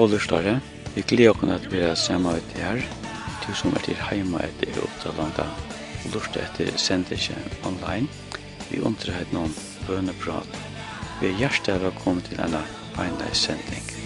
skålerstare. Vi gleder oss at vi er sammen ut her. Du som er til hjemme etter Uppdalanda og lort etter sendelse online. Vi undrer noen bønneprat. Vi er hjertelig velkommen til denne beinleis sending.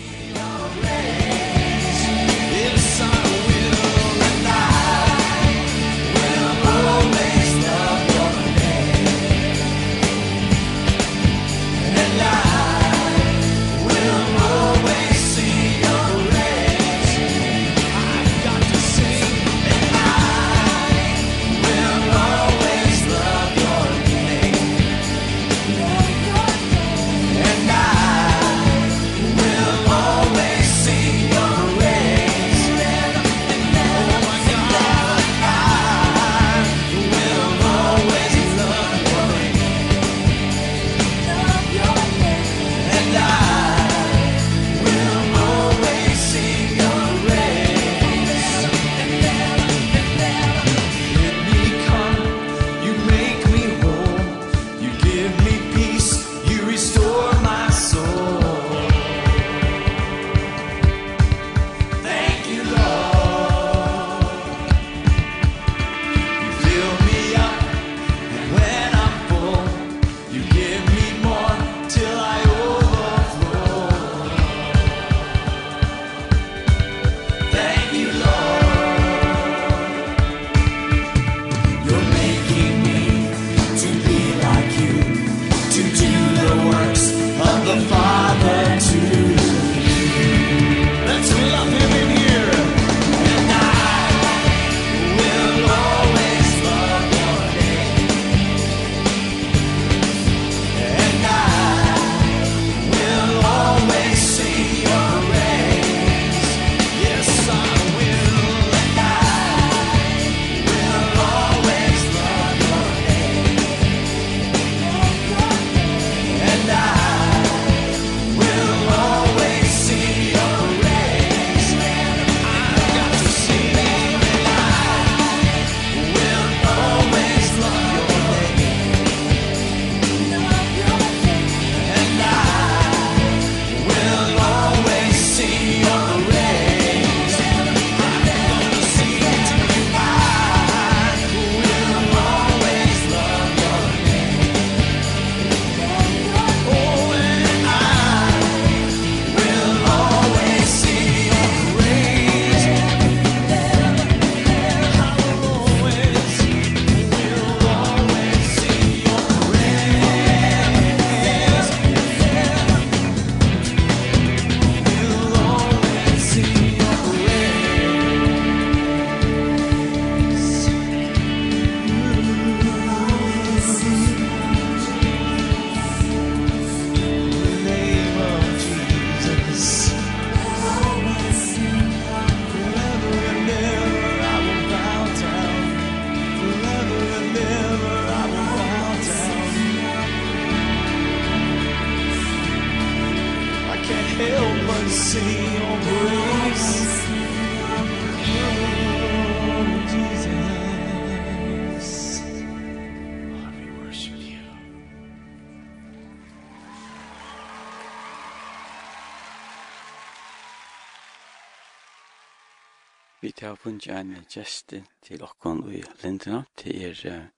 gesti til okkon i lindina, til er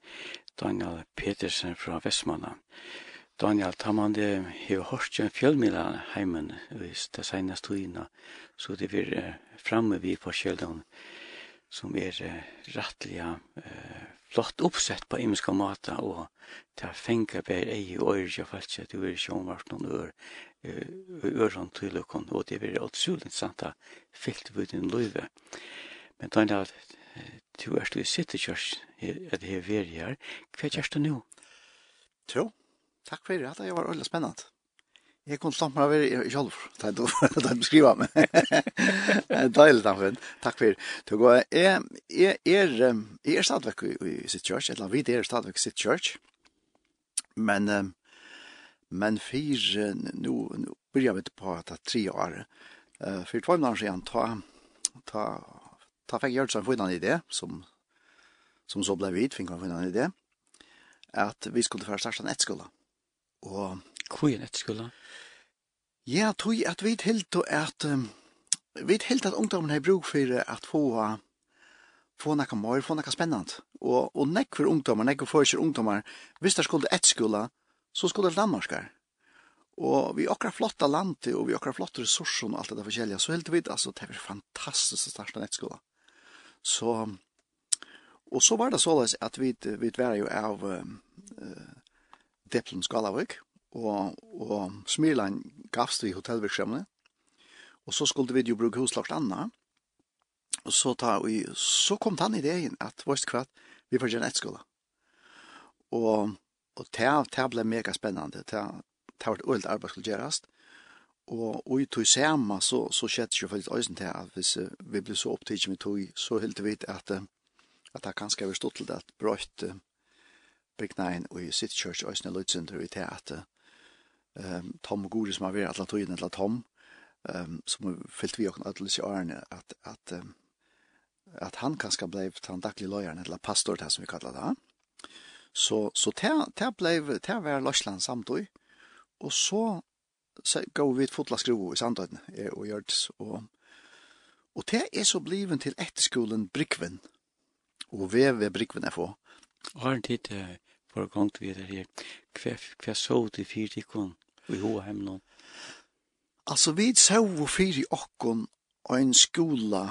Daniel Petersen fra Vestmanna. Daniel, tar man det hever hårst en fjellmila heimen i det seneste togina, så det vil framme vi på kjeldan som er rattliga uh, flott oppsett på imenska mata og ta fenga ber ei og øyre ja falsk at du er sjånvart noen ør øren til og det er utrolig sant da fyllt vid din løyve men da er du er i sitte kjørs, at jeg er veri her. Hva kjørs du nå? Jo, takk for det, det var veldig spennende. Jeg kunne snakke meg over selv, da jeg beskriver meg. Deilig, Danfinn. Takk for det. Jeg, er, jeg, er stadigvæk i sitt kjørs, eller vi er stadigvæk i sitt kjørs. Men, men fyr, nå, nå begynner vi på at det er tre år. For tog år siden, ta, ta ta fikk Gjørtsson få en idé, som, som så ble vidt, fikk han få en idé, at vi skulle få starte en etskola. Og... Hvor er en etskola? Ja, tog at vi helt at... Um, vi helt at ungdommen har brug for at få få noe mer, få noe spennende. Og, og nekk for ungdommer, nekk for ikke ungdommer, hvis det skulle ett skola, så skulle det landmarskar. Og vi akkurat flotta landet, og vi akkurat flotta ressurser og alt det der forskjellige, så helt vidt, altså, det er fantastisk å starte en. Så, og så var det således at vi, vi var jo av uh, Deplen Skalavik, og, og Smyrland gavst vi hotellvirksomne, og så skulle vi jo bruke huslagt anna, og så, ta, vi så kom han ideen at, vårt kvart, vi får gjerne etskola. Og, og det, det ble mega spennende, det, det var et øyelt arbeid skulle gjøres, og og i tog sama så så skjedde jo faktisk øyne til at hvis vi ble så opptatt med tog så helt vidt at at det kanskje har stått til at brøyt Big Nine og i sitt church øysen er løytsender i til at um, Tom Gure som har vært alle togene til Tom um, som fyllt vi åkne alle i årene at, at, um, at han kanskje ble den daglige løyeren eller pastor det som vi kallar det så, så det, det ble det var Løsland samtidig, og så gå vid fotla skrovo i Sandøyden er og det. Og, og det er så bliven til etterskolen Brikven. Og ved ved Brikven er få. Og har en tid til for å komme til videre her. Hva så du fyrt i kon i H&M nå? Altså, vi så og fyrt i okkon og en skola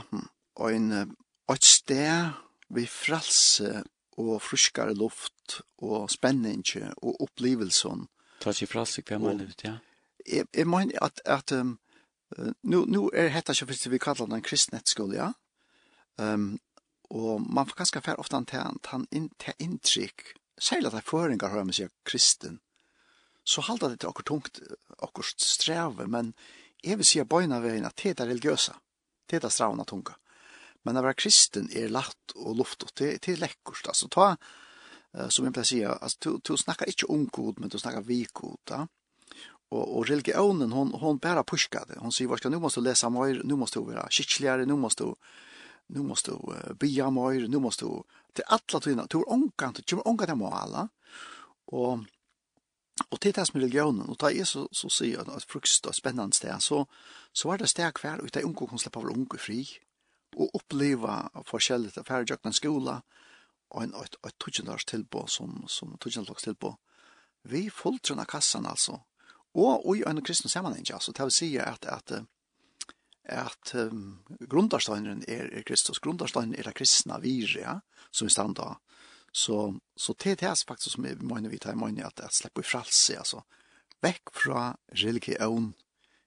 og en og et sted vi fralse og fruskare luft og spenning og opplevelsen. Ta seg fralse hva man ut, ja jeg, jeg mener at, at um, nu, nu er dette ikke først vi kallar den kristnetskole, ja? Um, og man får ganske fær ofte til han inn, til inntrykk, særlig at det er føringer hører man sier kristen, så halter det til akkur tungt, akkur streve, men jeg vil sier bøyna veien at det er religiøsa, det er stravna tunga. Men å være kristen er lagt og luft, og det, det er lekkert. Altså, ta, uh, som jeg pleier å si, altså, du, du snakker ikke om god, men du snakker vi god, da. Ja? og og religionen hon hon bara pushkade. Hon säger vad ska nu måste läsa mer, nu måste du vara skickligare, nu måste du nu måste du uh, bya mer, nu måste du till alla tiden tur onkan till kommer onkan till alla. Och och till tas religionen och ta är så så säger jag att frukost och spännande steg så så var det stark kvar ute onkan kan släppa onkan fri. Och uppleva forskjelligt affärer jag skola och en ett ett tugendars tillbå som som tugendars tillbå. Vi fulltrunna kassan alltså og i en kristen sammenheng, altså, det vil si at, at, at um, grundarsteineren er, er Kristus, grundarsteineren er det kristna vire, ja, som vi standa, så, så det er det faktisk som vi mener vi tar i mener at, at slipper i fralse, altså, vekk fra religion,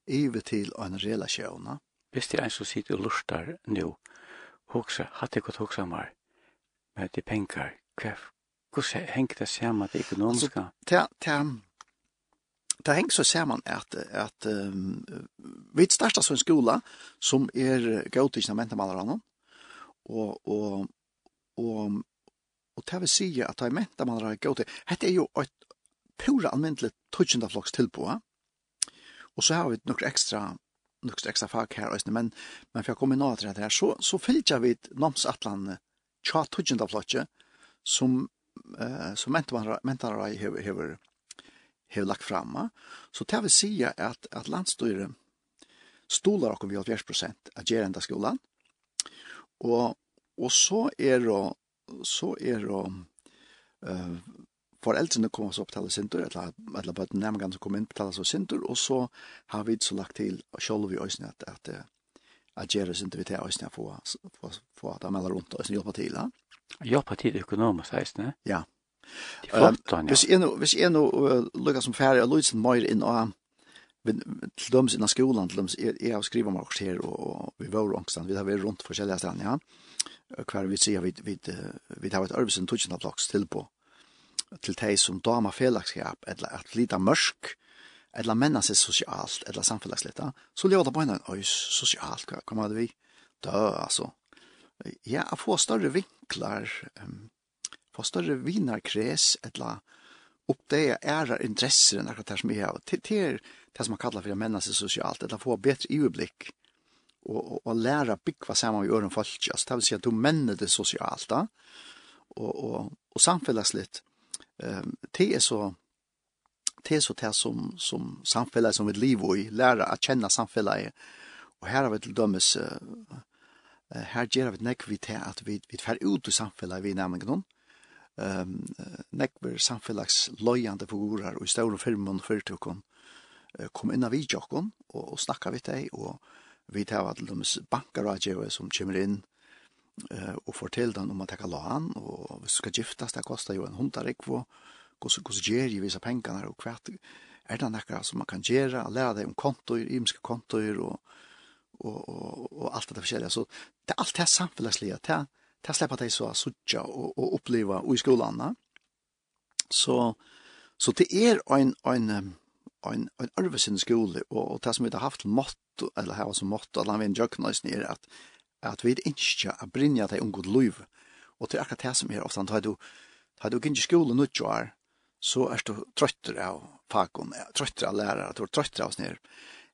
over til en relasjon. Hvis det er en som sitter og lustar nå, hoksa, hatt jeg gått hoksa mer, med de penger, hva, hvordan henger det sammen med det økonomiske? Altså, det henger så ser man at, at um, vi starter som en skola som er gotiska til kjennament och och och, og, og, og, og det vil si at det er ment man har gøy til, dette er jo et pura almindelig tøtjendaflokks og så har vi noen ekstra nokst ekstra fag her, men, men for jeg kommer nå til det her, så, så fylgjer vi namsatlan tja tøtjendaflokket som, uh, som mentanarøy hever, hever har lagt fram. Så det vil si at, at landstyret stolar okkur vi 80 procent av göra skolan. Og, og så er det så er det uh, foreldrene kommer så betala sintur, eller, eller bare nærmere som kommer inn betala så sintur, og så har vi så lagt til og selv vi øyne at, at, at gjøre sintur vi til øyne for, for, for at de melder rundt og hjelper til. Hjelper til økonomisk, heisne? Ja. Det er flott, han, ja. Hvis jeg nå, hvis jeg nå lukker som ferdig, og Lutsen mer inn og til dømes innan skolan, til dømes, jeg har skrivet meg også her, og vi var ångstan, vi har vært rundt forskjellige steder, ja. Hver vi sier, vi, vi, vi har vært øvelsen tutsjende plaks til på, til de som damer felakskap, eller at lita mørk, eller menna seg sosialt, eller samfunnslitt, så lever det på en øys sosialt, hva kommer det vi? Da, altså. Ja, å få større vinklar, um, få større vinarkres, eller oppdeia æra interesser enn akkurat det som jeg har. Til det er det som man kallar for å menna seg sosialt, eller få bedre iublikk og, og, og læra byggva saman vi øren folk. Altså, det vil si at du menner det sosialt da, og, og, og samfellagslitt. Um, det er så det er så det som, som samfellet som vi lever i, læra å kjenne samfellet. Og her har vi til dømes, uh, her gjør vi nekk vi til at vi, vi fer ut i samfellet vi nærmengen någon ehm nekver samfélags lojande figurar og i ståre firmen fyrtukon kom inn av vidjokken og, og snakka vi dig og vi tar til de bankaradgjøve som kommer inn eh og fortell den om at ta kan och han og hvis skal giftas det kostar jo en hundarik og hvordan hvordan ger jeg vise pengar og hva er det noe som man kan gjøre lære deg om kontor, imske konto og, og, og, og alt det forskjellige så det allt alt det samfélagslige det det slipper dig så sucha och och uppleva i skolan. Så, så det är en, en, en, en arvesin skole, og, og det som vi har haft mått, eller her som mått, eller vi har en er at, at vi ikke er brinja om god liv. Og det er akkurat det som er ofte, tar du, tar du ikke skole nå år, så er du trøtter av fagon, trøtter av lærere, du er trøtter av oss nere.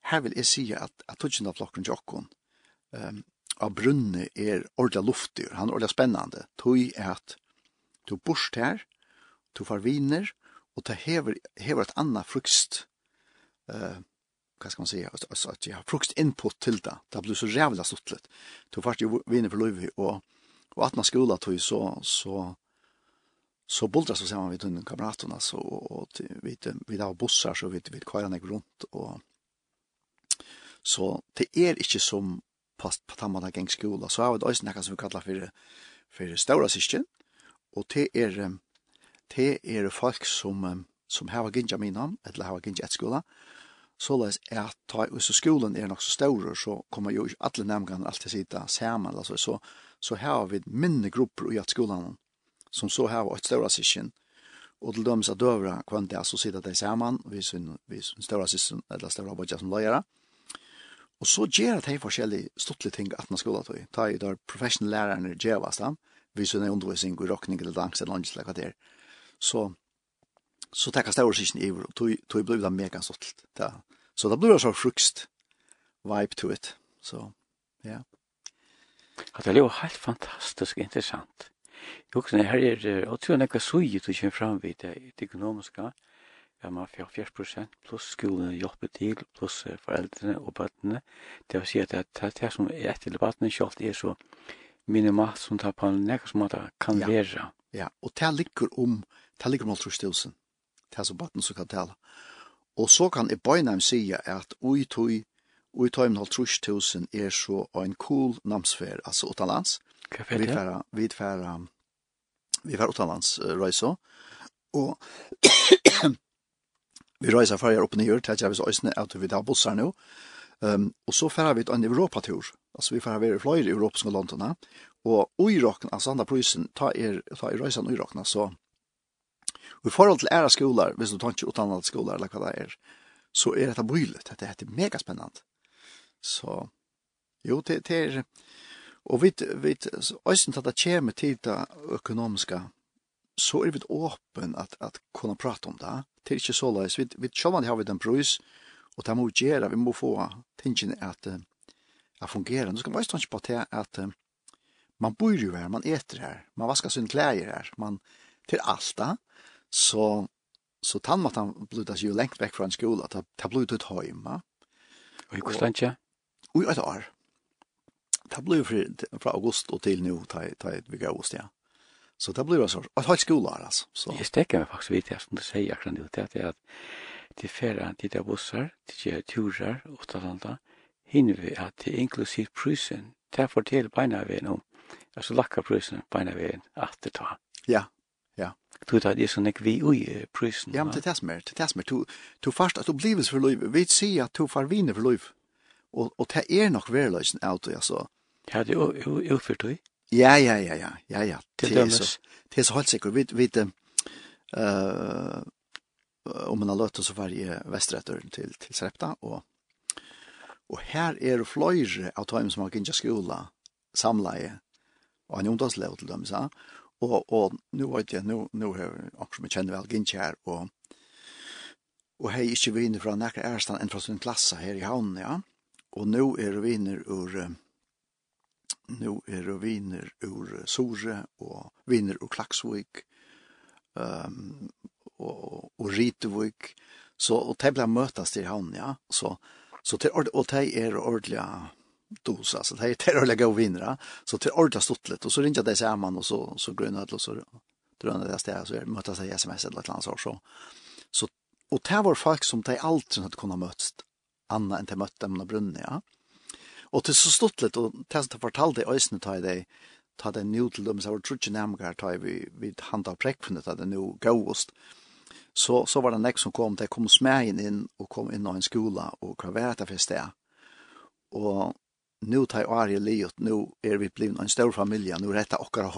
Her vil jeg si at, at tog ikke flokken til okken, um, av brunne er ordla luftig, han er ordla spennande, tog at du borst her, du far viner, og det hever, hever et anna frukst, uh, hva skal man säga, altså at jeg har frukst input til det, det blir så rævla suttlet, du far vinner viner for och og, og atna skola tog så, så, så bultras så samman vid tunnen kamraterna så och vi vi där bussar så vi vi kör ner runt och så det är inte som past på tamma gäng skola så har vi också något som vi kallar för för stora syskon och det är det är folk som som har ginja mina eller har ginja skola så läs är ta och så skolan är nog så stor så kommer ju alla nämngan alltid sitta samman alltså så så har vi mindre grupper i att skolan som så har ett stora syskon och till dem så dövra kvant det så sitter det samman vi sin, vi sin stora sysson, eller stora bodja som lärare Og så gjør det de forskjellige stortlige ting at man skulle ta i. Ta i der professional lærerne gjøres da, hvis hun er undervisning og råkning eller dans eller annet slik at det. Så, så tar jeg større i over, og tog blir det mega stortlig. Da. Så da blir det så frukst vibe to it. Så, ja. Ja, det er jo helt fantastisk interessant. Jo, husker, her er, og tror jeg nekka sujet du kommer fram vid det, det økonomiske, der man får 40 pluss skolen hjelper til, pluss foreldrene og bøttene. Det vil si at det er det som er etter debatten selv er så minimalt som tar på en nekker som måte kan ja. være. Ja, og det ligger om, det ligger om alt trostilsen. Det er som bøttene som kan tale. Og så kan i bøynheim si at ui tui, ui tui min halvtrustusen er så en cool namsfer, altså utenlands. Hva er det? Vi færa, vi færa, vi færa uh, røysa, og Vi reiser ferger opp og ned, til jeg vil øyne at vi tar bussar nå. Um, og så ferger vi ut en Europa-tur. Altså vi ferger være i flere europeiske landene. Og i rocken, altså andre prøysen, ta er, ta er reisen i rocken, så Og i forhold til æra skolar, hvis du tar ikke utdannet skolar, eller hva det er, så er dette bøylet, dette er megaspennende. Så, jo, det, det er, og vi, vi, øysen til at det kommer til det økonomiske så är vi öppen att att kunna prata om det. Det är inte så lätt. Vi vi selv har vi den brus och det må vi gjøre. vi måste få tingene att att fungera. Nå ska man inte på det att man bor ju her, man äter här, man vaskar sin kläder här, man till alt da. Så så tandmatan blutas ju längt bort från skolan, ta ta blutet hemma. Och i hvordan ikke? Og i et år. Ta blutet august augusti till nu ta ta ett vecka augusti. Ja. Så det blir alltså ett helt skolår alltså. Så. Jag stäcker mig faktiskt vid det som du säger akkurat nu. Det är att det är färre till det bussar, till det turar och sånt, andra. Hinner vi att det är inklusiv prysen. Det här får till beina vägen om. Alltså lacka prysen beina vägen att det tar. Ja, ja. Du tar det som vi ui prysen. Ja, men det är det som är. Det är det som är. Du först att du blir för liv. Vi ser att du får vinner för liv. Och, och det är nog verlösen av det alltså. Ja, det är utfört det. Ja, ja, ja, ja, ja, ja. Det er så, det er så helt sikkert. Vi, vi, uh, om man har løtt så var i vestrettøren til, til Srepta, og, og her er det fløyre av tøymen som har gynnet skola, samleie, og en ungdomslev til dem, sa. Og, og nå vet jeg, nå, nå har jeg akkurat som jeg kjenner vel gitt her, og, og hei ikke vinner fra nærkere ærestand enn fra sin klasse her i havnen, ja. Og nå er det vinner ur... Uh, nu er det viner ur Sore og viner ur Klaksvik um, og, og Ritevik. Så og de ble møtes til han, ja. Så, så til, og de er ordentlig dos, altså de er ordentlig gode viner. Så til ordentlig stått litt, og så ringer de sammen, og så, så grønner det, og så drønner det stedet, så møtes de sms eller et eller annet sår. Så, så, og det var folk som de aldri hadde kunnet møtes, annet enn de møtte dem under brunnen, ja. Mm Og til så stuttlet, og til som jeg fortalte i øsene, ta i det, ta det nå til dem, så var det trutje nærmere ta i vi, vi handa av prekfunnet, ta det nå gauost. Så, så var det nek som kom, det kom smegen inn, og kom inn av en skola, og hva var det for sted. Og nå ta i Ari livet, nå er vi blitt en stor familie, nå er dette okkar.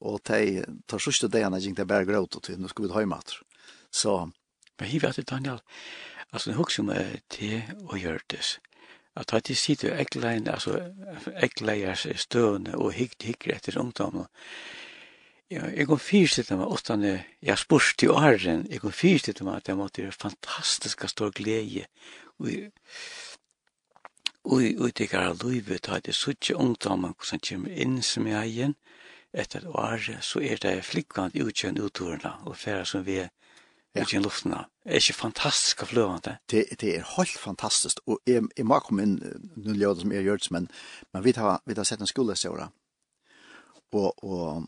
Og de tar sørste dagene, jeg gikk det bare gråt, og til, nu skal vi ta mat. at. Så... Men til Daniel, altså, jeg husker meg til å gjøre det, at at de sitter ekklein, altså ekleiers støvende og hygg, hygg etter ungdom. Ja, jeg kom fyrst til dem, åttane, jeg spørs til åren, jeg kom fyrst til dem at jeg måtte gjøre fantastiske stor glede og i det gara løyve ta det suttje ungdommen som kommer inn som jeg igjen etter et år så er det flikkant utkjønn uttorene og færre som vi er ja. ut i luften. Det er ikke fantastisk å fløve det? det? Det er helt fantastisk, og jeg, jeg må komme inn nå lød som jeg gjør det, men, men vi, har, vi har sett en skole i året, og, og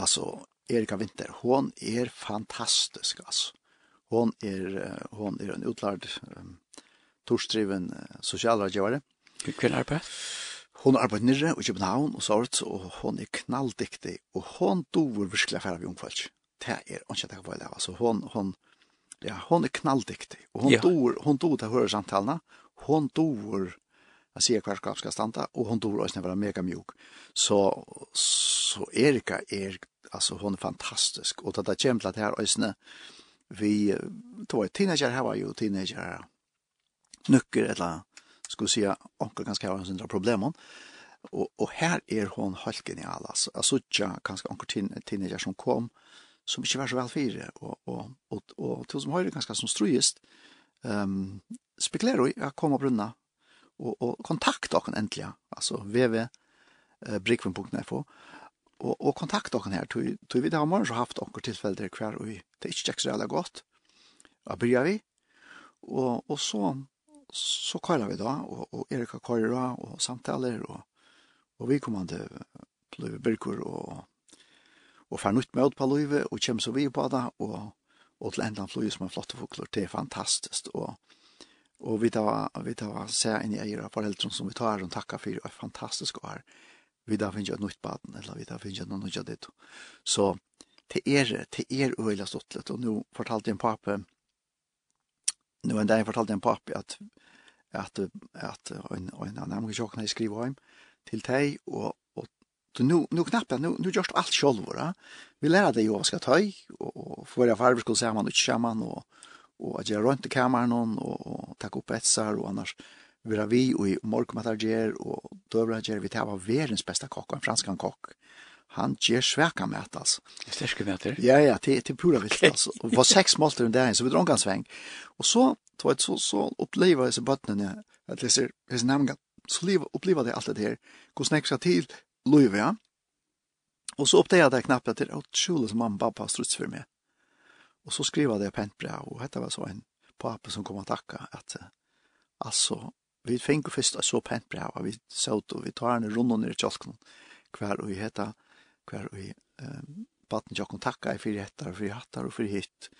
altså, Erika Winter, hon er fantastisk, altså. Hon er, hon er en utlærd, um, torsdriven uh, sosialrådgjøvare. Hvilken arbeid? Hon arbeid nere i København og sånt, og hon er knalldiktig, og hon dover virkelig affæra vi ungfolk det er ikke det var det. Altså, hon, hon, ja, hon er knalldiktig. Og hon ja. dor, hon dor til høyre samtalene. Hon dor, jeg sier hver skap skal standa, og hon dor også være mega mjuk. Så, så Erika er, altså, hon er fantastisk. Og det er kjemt til at her vi, det var teenager her var jo teenager nukker, eller skulle si, onkel ganske har var hans hon Og, og her er hon helt genial, altså. Jeg så ikke kanskje onkel teenager som kom, som ikke var så vel fire, og, og, og, og til som høyre ganske som strøyest, um, spekulerer vi å komme og brunne, og, og kontakte dere endelig, altså www.brikven.fo, og, og kontakte dere her, tog vi det har morgen så haft dere tilfeller hver, og det er ikke så jævlig godt, da begynner vi, og, og så, så kører vi da, og, og Erika kører da, og samtaler, og, og vi kommer til Løyve Birkur og og fer nytt med på løyve, og kjem så vi på det, og, og til enda flyet som er flotte fokler. det er fantastisk, og, og vi tar, vi tar se inn i eier av foreldrene som vi tar og takker for, og fantastisk år, vi tar finne et nytt baden, eller vi tar finne noe nytt av det. Så det er, det er øyla stått litt, og nå fortalte en pape, nu en dag fortalte en pape at at at en en annan kan sjokna skriva heim til deg og Så nu, nu knappt, nu, nu just allt själva. Vi lärde dig ju vad ska ta i och förra farbror skulle säga man och chama och och att göra runt i kameran och, och ta upp etsar och annars vira vi och i ger och dövrager vi tar av världens bästa kock, en fransk kock han ger sväka med att alltså. Det med det. Ja ja, till till pura vilt alltså. Och var sex målter under där så vi drar en sväng. Och så tog ett så så uppleva så bottnen att det ser his namn så leva uppleva det allt det här. Gå snäcka till Louis ja. Og så oppdaget jeg det at det er utrolig som mamma og pappa struts for meg. Og så skrev jag det pent bra, og dette var så en pappa som kom og takka at altså, vi finner først så pent bra, og vi søt, og vi tar henne rundt under kjolken, hver og vi heter, hver og vi um, baden kjolken takka i fire hettar, fire hattar og för hitt.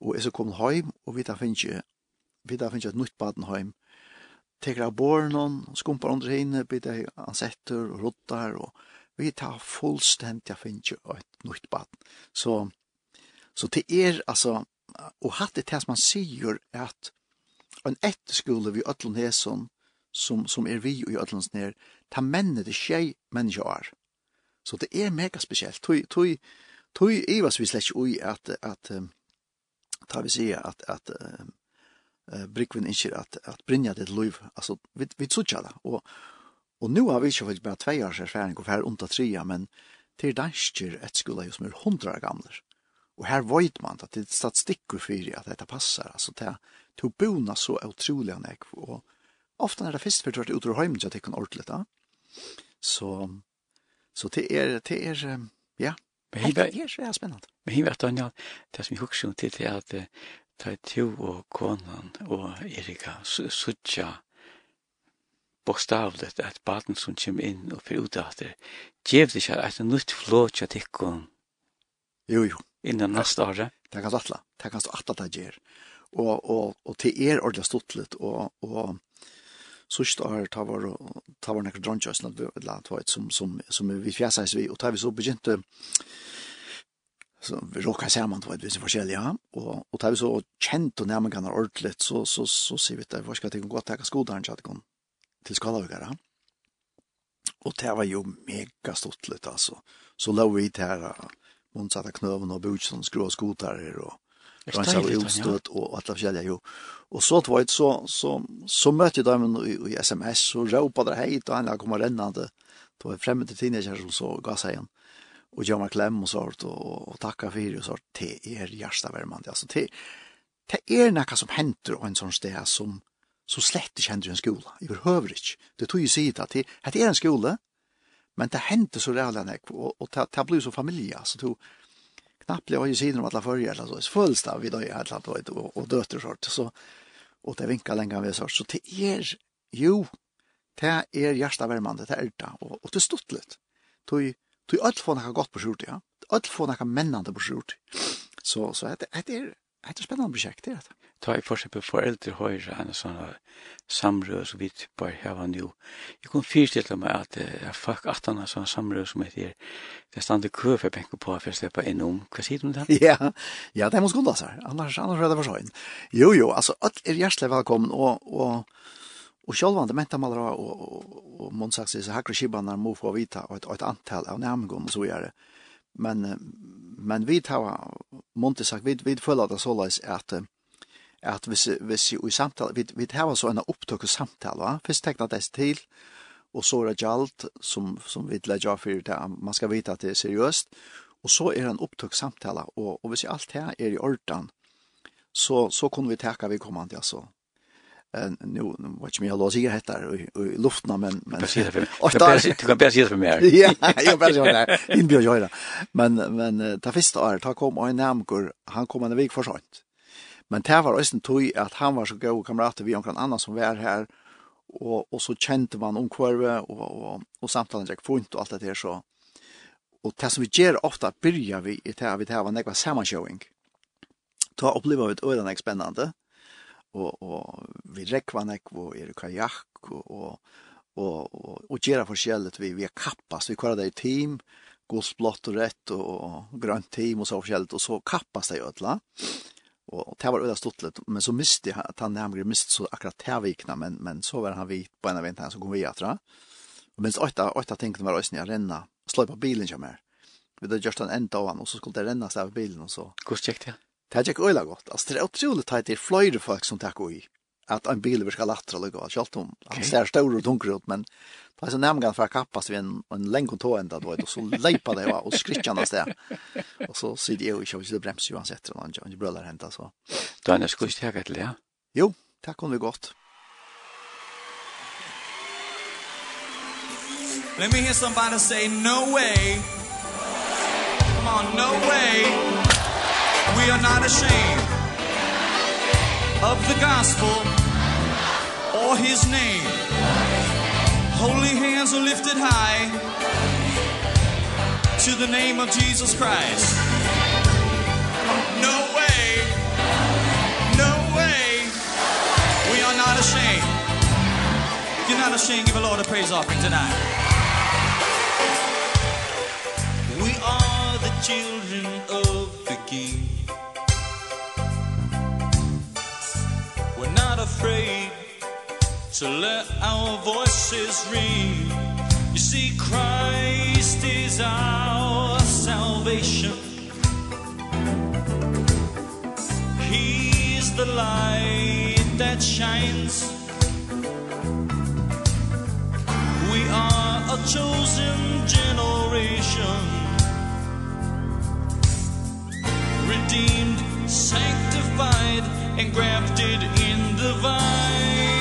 Og jeg så kom hjem, og vi da finner vi da finns et nytt baden hjem, teker av bornon, skumpar under hinne, byter ansetter og rottar, og vi tar fullstendig finnes jo et nytt bad. Så, så det er altså, og hatt det til man sier at en etterskole vi ötlun heson, som, som er vi i ötlun snir, ta mennene det skjei mennesker. Så det er mega spesielt. Tui, tui, tui, i vi slett ikke ui at, at, at, ta vi sier at, at, at eh, brikvin ikke at, at brinja det liv, altså, vi, vi tsutja det, og, og nu har vi ikke vel bare tvei års erfaring og her unta tria, men til dansker et skulle jo som er hundra gamler, og her vet man at det er statistikker for at dette passer, altså, til to bona så utrolig han ek, og ofte er det fyrst for du det vært utrolig heim, jeg tenker ordentlig da, så, så det er, det er, ja, Men hiver, det er så spennende. Men hiver, Daniel, det som vi husker til, det er at ta to og konan og Erika suttja bokstavlet at baden som kjem inn og fyrir utdater, gjev det ikke et nytt flåtja tikkun jo, jo. innan neste året? Det kan atla, det kan atla det gjer. Og, og, og til er ordentlig stuttlet og, og sørst år ta var ta var nekker dronkjøsland, eller som, som, som vi fjeses vi, og ta vi så begynte så vi råkar samman på visse forskjellige, ja. og, og tar vi så kjent og närmare kan ordentligt så så så sier vi det vad ska det gå att skoderen skodan at kom til skalavgara Og det var jo mega stottligt altså. så låg vi til där motsatta knöven och butsen skrå skotar och Han sa utstött och alla fjällar ju. Och så var det så så så mötte jag dem i, i SMS och ropade hej då han kom rennande. Då var främmande teenager som så gas igen och göra kläm och sånt och, och tacka för det och sånt det är hjärtavärmande alltså det det är något som händer och en sån sted som så slett ikke hender i en skola i ikke. det tog ju sig at det, att det är en skola men det hender så rävla nek och, och det, det blir så familja så tog knappt blev ju sidan om alla förr eller så fullt av vid det alla då og och dötter sort. Så og det vinkar länge vi sort. Så det er, jo det är hjärtavärmande det er det. Och, och det är stuttligt. Tog Du öll får något gott på skjort, ja. Öll får något männande på skjort. Så så det det är det spännande projekt det. Ta i försiktigt høyre enn höjra en som vi bare har på här Jeg nu. Jag kom förställa mig att at fuck har sånn samröre som heter det stande kø for bänk på for å slippe inn om. Hva sier du där? Ja. Ja, det er gå då. Annars annars er det for sånn. Jo jo, altså, alt er hjertelig välkommen og, og Och själva det og, man och och, och Monsax så hackar skibban när man får vita och ett, ett antal av namngång och så gör det. Men men vi tar sagt vid vid føler det så läs at att hvis hvis i samtal vi vi tar så en opptøk och samtal va? Først teckna det till och så är det allt som som vi lägger för det man ska vite att det är seriöst och så är det en opptøk samtal och och hvis allt her är i ordan så så kommer vi täcka vi kommer inte alltså nu vad jag menar sig jag heter i luften men men och där du kan bara se det för mig. Ja, jag bara så där. In bio göra. Men men ta första år ta kom en namnkor han kom en vecka för sent. Men det var östen tog att han var så god kamrat vi någon annan som var här och och så kände man om kurve och och och samtalen gick fint och allt det där så och det som vi gör ofta börjar vi i det här vi det här var några sammanshowing. Ta upplever vi ett ödan spännande og og vi rekva nek og er kajak og og og og, og gera forskjellet vi vi kappas vi kvar det i team gos blått og rett og, og grønt team og så forskjellet og så kappas det ødla. Og, og det var ødla stort litt. Men så miste han at han nærmere miste så akkurat det vikna. Men, men så var han vit på en av vinteren så kom vi atra og minst åtta, åtta tenkte var òsne jeg renna slå på bilen kommer vi hadde gjort en enda av han og så skulle det renna seg av bilen og så Hvordan gikk det? Det er ikke øyla godt. Altså, det er utrolig tatt det er flere folk som takk ui at en bil virka latra lukka, sjalt om han ser større og tungre ut, men det er så nemgan for å kappas vi en, en lenge tå enda, då och og så leipa det og skrikkja han sted. Og så sier jeg jo ikke, hvis det bremser jo han setter, og han brølar henta, så. Da er det skullt hekka til det, ja? Jo, takk om vi godt. Let me hear somebody say, no way. Come on, no way we are not ashamed of the gospel or his name. Holy hands are lifted high to the name of Jesus Christ. No way no way we are not ashamed. If you're not ashamed. Give the Lord a praise offering tonight. to let our voices ring. You see Christ is our salvation. He's the light that shines. We are a chosen generation. Redeemed sanctified and grafted in the vine.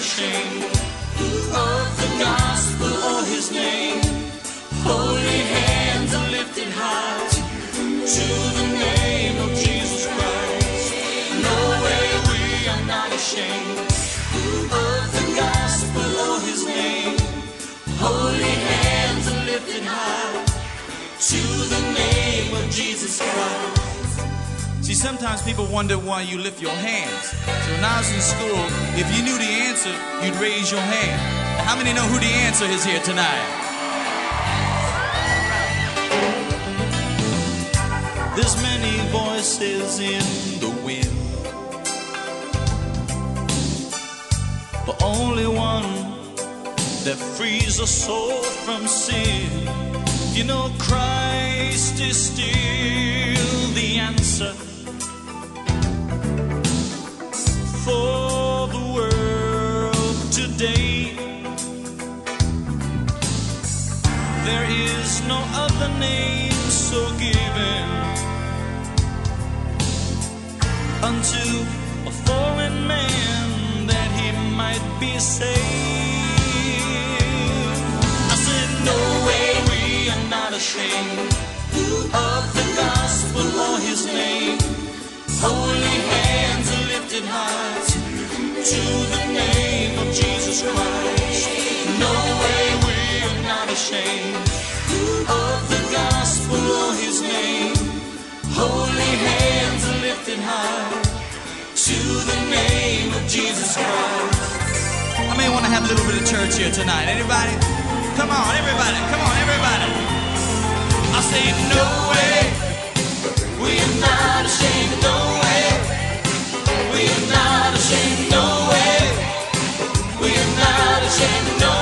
ashamed of the gospel or his name holy hands are lifted high to the name of Jesus Christ no way we are not ashamed of the gospel or his name holy hands are lifted high to the name of Jesus Christ. See, sometimes people wonder why you lift your hands. So when I was in school, if you knew the answer, you'd raise your hand. Now, how many know who the answer is here tonight? There's many voices in the wind But only one that frees a soul from sin you know Christ is still the answer for the world today. There is no other name so given Unto a fallen man that he might be saved. I said no way we are not ashamed. Of the gospel or his name Holy hand to the name of Jesus Christ No way we are not ashamed Of the gospel of his name Holy hands are lifted high To the name of Jesus Christ I may want to have a little bit of church here tonight. Anybody? Come on, everybody, come on, everybody. I say no way. We are not ashamed, no way. We are not ashamed, no way and no.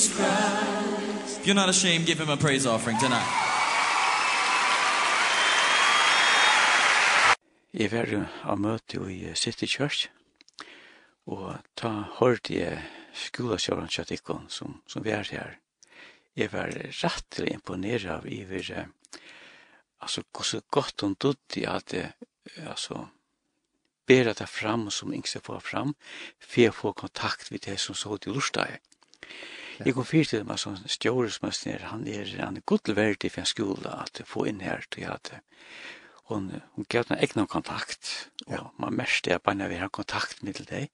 Jesus Christ. If you're not ashamed, give him a praise offering tonight. Jeg var jo av møte i City Church, og ta hørte jeg skolasjøren Tjatikkon som, som vi er her. Jeg var rettelig imponeret av iver, altså hvor så godt hun dødde at det, altså, bera det fram som yngste får fram, for å få kontakt med det som så ut i lortet. Jeg kom fyrt til meg som stjåresmøster, han er, han er verdig for en skole at få inn her til at hon hon gav en egna kontakt. Og ja. man mest er bare vi har kontakt med dig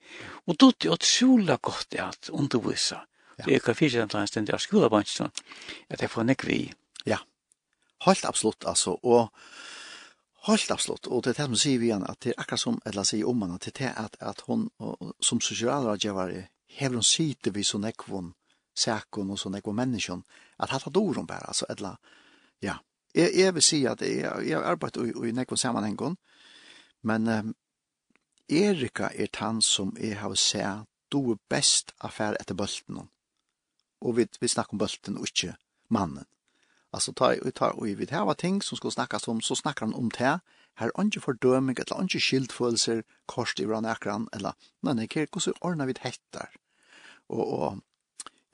och då det åt sola gott att undervisa ja. det kan fiske den där stund där skola bunch så att det får en kvi ja helt absolut alltså och helt absolut och det er det som sier vi igen att det är akkurat som eller sier om man att det at, att att hon som socialrådgivare hever hun sitte vi så nekvån, säkon og såna ekon människan att hatt tagit ord om bare, alltså eller ja. Jeg, jeg vil si at att jag har arbetar i i ekon sammanhang men um, Erika er han som jeg har sett du er best affær etter bulten. Og vi, vi snakker om bulten og ikke mannen. Altså ta, vi tar og vi har ting som skal snakkes om så snakker han om det her er ikke fordøming eller ikke skyldfølelser kors i hverandre akkurat eller nei, nei, hvordan ordner vi det hettar og, og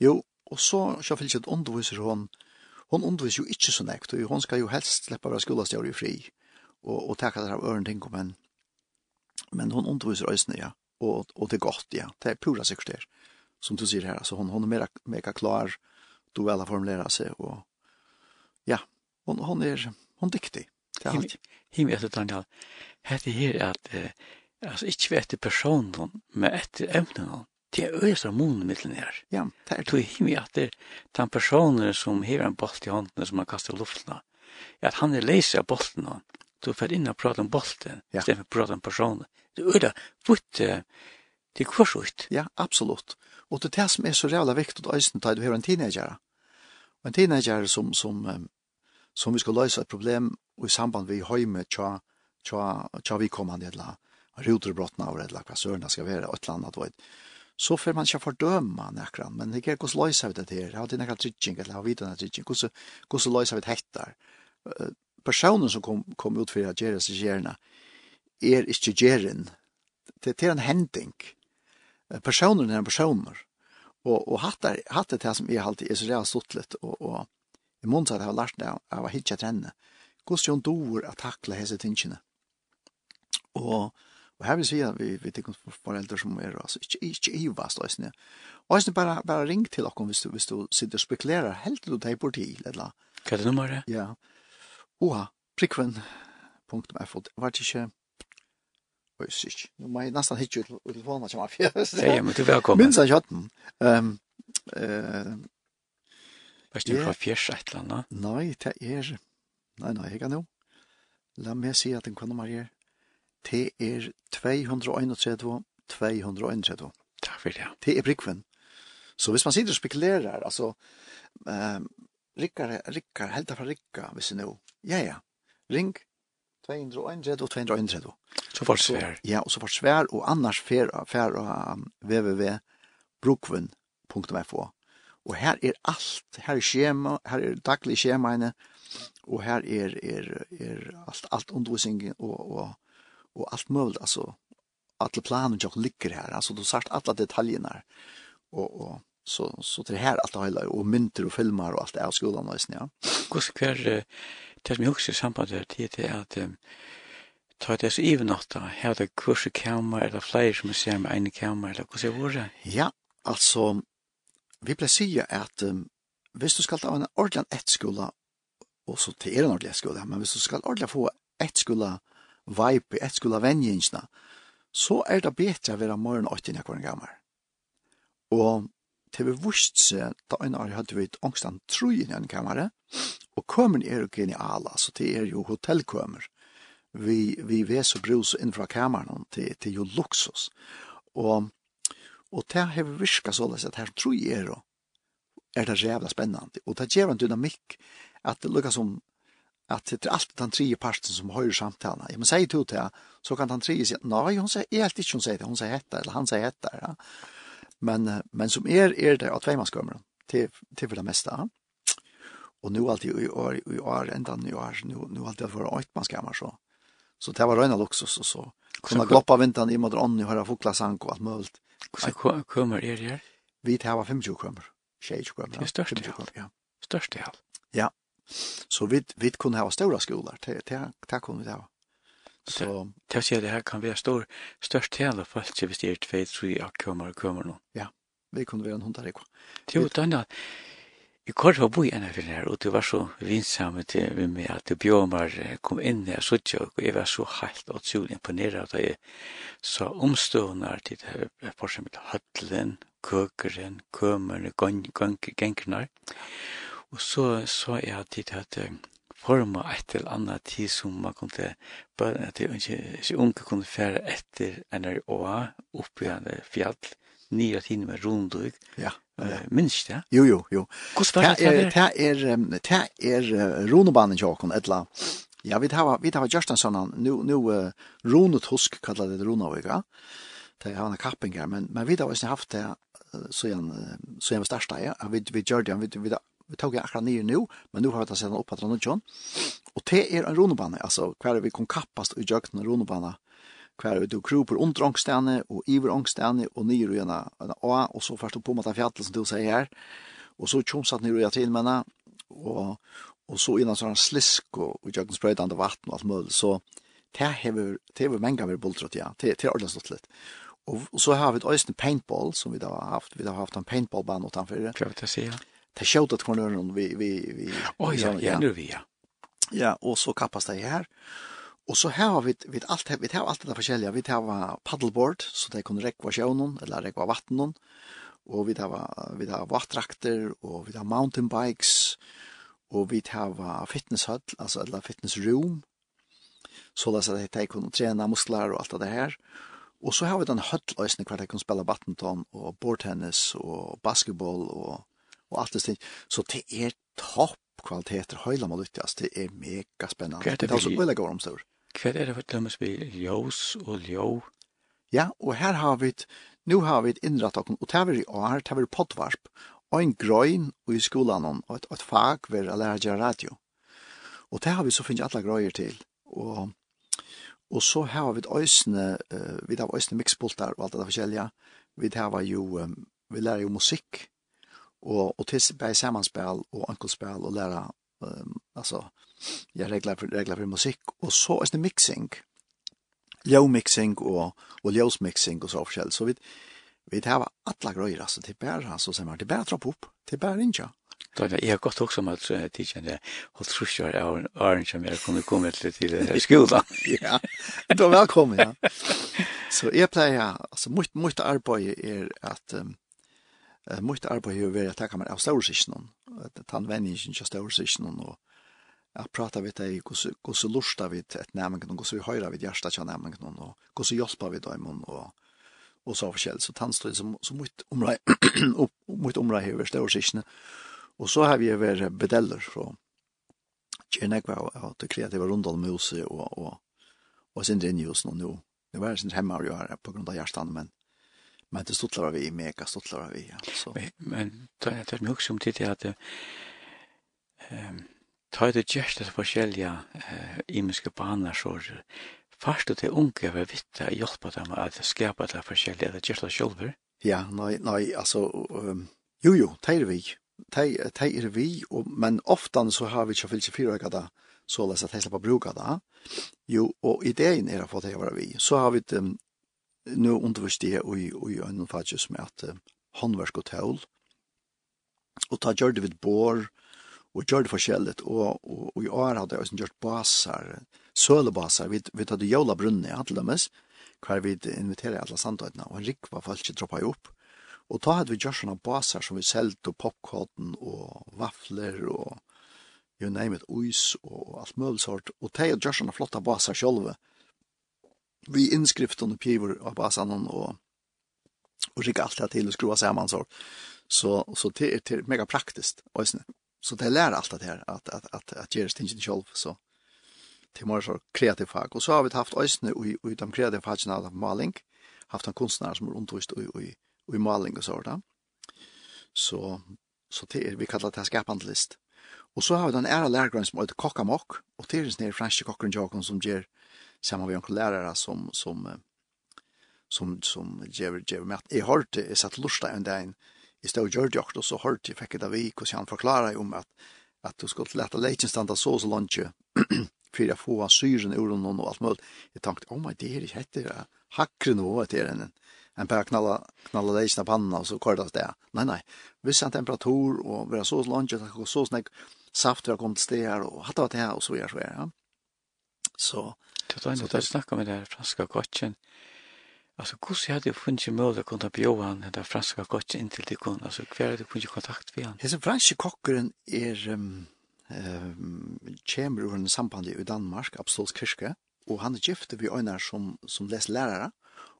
Jo, og så skal fylkjent underviser hon, hon underviser jo ikke så nekt, og hon skal jo helst slippe av skolastjør i fri, og, og takka det av øren ting men. Men hon underviser øysene, ja, og, og det er godt, ja, det er pura sikkert det, som du sier her, altså hon, hon er mega, mega klar, du vel har formulera seg, og ja, hon, hon er, hon dyktig. Himmel etter Daniel, hette her at, altså ikke etter personen, men etter evnen hon. Det er øyest av munnen mittlen her. Ja, det er tog himmig at det er den personen som hever en bolt i hånden som han kastar luften av, at han er leise av bolten han. Du får inn og prate om bolten, ja. stedet for å prate om personen. Det er øyda, futt det er kvarsutt. Ja, absolutt. Og det er det som er så rævla viktig at øysten tar du har en teenager. Og en teenager som, som, som vi skal løse et problem i samband vi høyme tja, tja, tja vi kommande eller ruterbrottna og eller hva sørna skal være, et eller annet, så får man ikke fordømme nekran, men ikke hvordan løser vi det her, har det nekran trygging, eller har vi denne trygging, hvordan løser vi det hettar. Personen som kom, kom ut for å gjøre seg gjerne, er ikke gjeren, det, det er en hending. Personen er en personer, og, og hatt er, hatt er det som er alltid, er så reelt stuttlet, og, og i måneds har jeg lært det av å hitje trenne, hvordan hun dår å takle hese tingene. Og Og her vil si at vi, vi tenker foreldre som er altså, ikke, ikke i vast, og sånn. Og sånn, bare, bare ring til dere hvis du, hvis du sitter og spekulerer, helt til du tar bort til, eller? Hva er det nummeret? Ja. Oha, prikven.fo, var det ikke, Oj, shit. Nu nesten hitte ut ju telefonen som afjer. Ja, ja, men du er velkommen. Minns jag kjøtten. Ehm eh Vad du fjers et eller annet? Nei, det er, nei, nei, jeg kan nog. La meg si at den kommer här det er 231, 231. Takk for det. Det er brikven. Så hvis man sitter og spekulerer, altså, um, rikkar, rikkar, helda fra rikkar, hvis det nå, ja, ja, ring 231 og 231. Så får svær. Ja, og så får svær, og annars fer, fer av um, www.brukven.fo. Og her er alt, her er skjema, her er daglig skjemaene, og her er, er, er alt, alt undervisning og, og och allt mulig, alltså alle planer som ligger her, alltså du sagt alla detaljerna och och så så det här det hele, och mynter och filmer och allt det här skolan nästan ja. Kus kvar det som jag också samband det är att ta det så even natta här det kurser kamera eller flyger som ser med en kamera eller hur ser det? Ja, alltså vi placerar att um, visst du ska ta en ordentlig ett skola och så till en ordentlig skola men visst du ska ordentligt få ett skola vibe et skulle venjingsna, så er det bedre å være morgen 8 nekvar en. Og til vi vust seg, da en år hadde vi et ångstan troi i en kammare, og kømmen er jo geniala, så det er jo hotellkømer. Vi, vi ves og brus inn fra det, det er jo luksus. Og, og det har vi virka så løs at her troi er jo, er det jævla spennende, og det gjør en dynamikk, at det lukkar som at det er alltid den tredje parten som høyrer samtalen. Jeg må si til henne, så kan den tredje si, nei, hun sier jeg helt ikke hun sier det, hun sier hette, eller han sier hette. Ja. Men, men som er, er det av veimannskommer til, til for det meste. Ja. Og nå alltid i år, i år, enda i år, nå, nå alltid for øytmannskommer så. Så det var røyna luksus og så. Kunne gloppa vinteren i mot ånden og høre fuklasank og alt mulig. Hvordan kommer er det her? Vi tar 25 krømmer. 20 krømmer. Det er størst i halv. Ja. Størst i halv. Ja. Så vi vi kunne ha stora skolor. Det det det kunne vi ha. Så det ser det här kan vara stor störst i alla fall så vi styr två tre och kommer kommer nu. Ja. Vi kunde vara en hundar ikva. Jo, tanna. I kort var boi enn fyrir her, og du var så vinsamme til vi med at du bjomar kom inn i Asutja, og jeg var så heilt og tjulig imponera at jeg så omstående til det her, for eksempel høtlen, køkeren, kømerne, gengknar, Og så så jeg at det at forma et eller annet tid som man kunne, bare at det ikke unge kunne fære etter NRÅA, oppi en fjall, nye tider med rundug. Ja. ja. minst det? Jo, jo, jo. Hvordan var det? Det er, det er, det er rundbanen tjokken, et eller annet. Ja, vi tar vi tar just en sån nu nu uh, Rune Tusk kallar det Runavika. Det har en kapping men men vi har også haft det så igen så igen starta ja. Vi vi gjorde det vi vi vi tog jag akkurat ner nu, men nu har vi tagit sedan upp att rann och Och det är en ronobana, alltså kvar vi kom kappast i jøkken en ronobana. Kvar vi tog kroper under ångstene och iver ångstene och ner och gärna en A och så först på mata fjall som du säger her, Och så tjomsat ner och til till og, och, och så innan sånn slisk och, og jøkken spröjtande vatten og alt mulig, Så det hever, det hever mange vi bultrat, ja. Det, det är ordentligt stått litt. Och, og så har vi et øyne paintball som vi har haft. Vi har haft en paintballbane åt han förr. Klart att. Ja det skjøt at kvarnøren vi... vi, vi oh, ja, ja, nu vi, ja. Ja, og så kappas det her. Og så her har vi, vi alt, vi har alt det forskjellige. Vi har paddleboard, så det kunne rekva sjøvnen, eller rekva vattnen. Og vi har, vi har vattrakter, og vi har mountain bikes, og vi har fitnesshøll, altså eller fitnessroom. Så det er at de kunne trene muskler og alt det her. Og så har vi den hølløsene hver de kunne spille badminton og bordtennis og basketball og og alt det sting. Så det er topp kvaliteter høyla må lytte, det er mega spennende. Det er også vi... veldig god omstår. Hva er det for dømmes vi? Ljøs og ljø? Ja, og her har vi, nu har vi innrett okken, og det er i år, det er poddvarp, og en grøyn i skolan, og et, et fag ved å lære radio. Og det har vi så finnet alle grøyer til, og Og så har vi øysene, uh, vi har øysene mixpultar og alt det forskjellige. Vi har jo, um, vi lærer jo musikk, och och til bäj sammanspel och ankelspel och lära um, alltså jag reglar för reglar för musik och så är det mixing low mixing och och lows mixing och så forskjell så vi vi har alla grejer alltså till bär så sen til det bättre på till bär inte Då jag har gått också med att titta och tror jag är en orange mer kommer komma till till skolan. Ja. Då välkommen. Ja. Så jag plejer alltså mycket mycket arbete är att um, Eh mycket arbete har varit att ta kameran av storsisken. Att ta vändningen just storsisken och jag pratar vid dig hur hur så lustar vi ett namn och hur så höra vid hjärta kan namn och hur så hjälpa vi dem och och så förkäll så tandstrid som som mycket omra upp mycket omra över storsisken. Och så har vi över bedeller från Genekva och det kreativa rundal med oss och och och sen det är ju nu. Det var sin hemma och göra på grund av hjertan, men Men det stuttlar vi, mega stuttlar vi. Ja. Så. Men, men det är det mycket som tid att ehm ta det gest det forskjellige eh, imiske baner så fast det unga var vitta hjälpa dem att skapa det forskjelliga det gesta själver. Ja, nej nej alltså um, jo jo, teir vi. Teir teir vi och men ofta så har vi ju filche fyra gata så läs att hela på bruka då. Jo och idén är att få det vara vi. Så har vi um, nu undervist det i, i en fagje som heter håndverk og tål, og ta gjør det vid bor og gjør det forskjellig, og, og, og i år hadde jeg også gjort basar, sølebasar, vi, vi hadde jola brunne i Adlemes, hver vi inviterer alle sandøytene, og en rikva folk ikke droppet opp, og ta hadde vi gjort sånne basar som vi selte, og popkorn, og vafler, og you name it, ois, og alt mulig sort, og ta hadde gjort sånne flotta basar sjølve, og vi innskriften og piver av basanon og, og skicka alt det till och skrua sammen så. Så så det är till mega praktiskt også. så det lär allt det her att att at, at göra stingen själv så til mer så kreativ fag. Och så har vi haft ösne och i de kreative fagene av maling. Haft en konstnär som er undervist och i i maling och sådär så så det er vi kallar det här skapande list. Och så har vi den ära lärgrunden som heter kokkamokk och det är den sån franske kockaren Jakob som gjør samman med en lärare som som som som Jerry Jerry med i hörte är satt lusta en dag i stod gjorde jag og så hörte jag fick det vi och han förklara om att att du skulle lätta lägen stanna så så långt för att få syren ur någon och allt möjligt. Jag tänkte, oh my, det är inte heter hackre nu att det en en knalla knalla det i panna och så kortas det. Nej, nej. Viss en temperatur och vara så långt att gå så snägg saft för att komma till det här och hatta det här och så gör så ja Så Det var inte att snacka med det här franska gotchen. Alltså, hur hade jag funnit möjlighet att kunna bjóa han den där franska gotchen in till dig? Alltså, hver hade du funnit kontakt med han? Hesen franske kokkeren er... Um, um, kommer ur en samband i Danmark, Absolut Kirske, og han er gifte vi øyner som, som les lærere,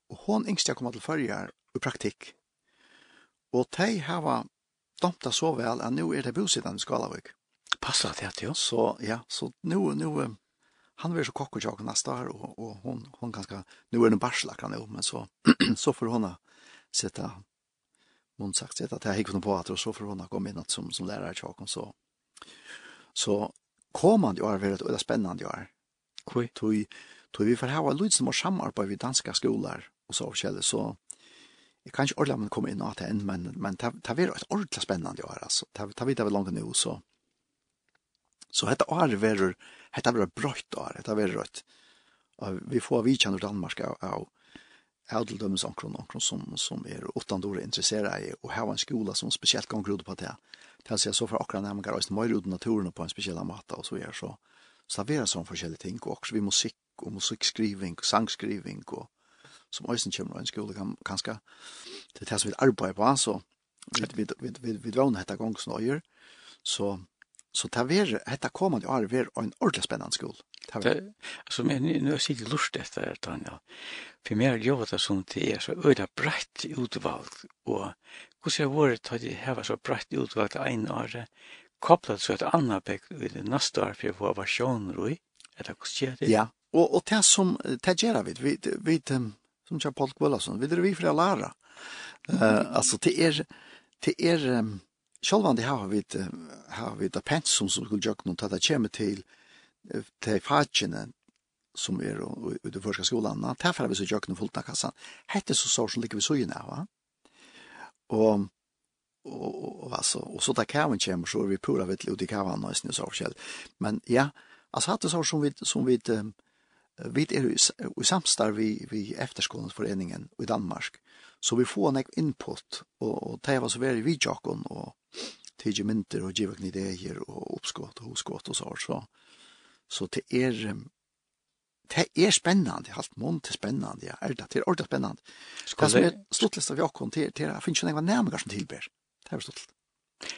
og hon yngst jeg kommer til førjar i praktikk. Og de har domta så vel at nu er det bosittende i Skalavik. Passa det at jo. Så, ja, så nu, nu, han vill så kocka jag nästa år och och hon hon ganska nu är den barslack han är men så så får hon sätta hon sagt att jag gick på att och så får hon komma in att som som lärare jag och så så kommer han ju är väldigt och spännande jag är. Kul. Tui tog vi får ha lite som samarbete vid danska skolor och så källe så Jag kan inte ordentligt komma in att det än, men, men det var ett ordentligt spännande år. Alltså. Det var det långt nu, så Så detta år verur, detta verur brøtt år, detta verur rødt. Og vi får vidkjenner Danmark av, av ädeldömes omkring omkring som, som är åttan år intresserade i och här en skola som speciellt gång grod på det. Det ser så för akra nämngar och mer ut naturen på en speciell matta och så är så serveras som forskjellige ting och också vi musik och musikskrivning och sangskrivning och som ösen kommer en skola kan kanske det som vi arbete på så vi vi vi vi drar detta gång snöjer så Så det er dette kommande året er en ordentlig spennende skole. Alltså men nu har sitt lust efter det, Daniel. För mer gör det som det är så öda brett utvald och hur ska vårt ta det här så brett utvald en år kopplat så ett annat bäck vid nästa år för vår version roi. Är det kostar det? Ja. Och och det som tagerar vi, vi, vid som Charles Paul Wilson vi det vi för lära. Eh alltså det är det är sjálvan det har vi har vi det pensum som skulle jag kunna ta det kommer till till fatchene som är i det första skolan att här vi så jag kunna fullta kassan hette så sorts ligger vi så i när va och och och alltså och så där kan man kommer så vi pura vet ut i kavan nästan så själv men ja alltså hade så som vi som vi vi är i samstarv vi vi efterskolans föreningen i Danmark. Så vi får en input, og, og det var så veldig vi tjokken, og tidlig mynter, og givekne ideer, og oppskått, og hoskått, og så. Så, så det er, det er spennande, halt mån til spennande, ja, er det, det er ordentlig spennande. Det som er sluttlist av Jakon, det er, det finnes jo noen nærmere som tilber. Det er sluttlist.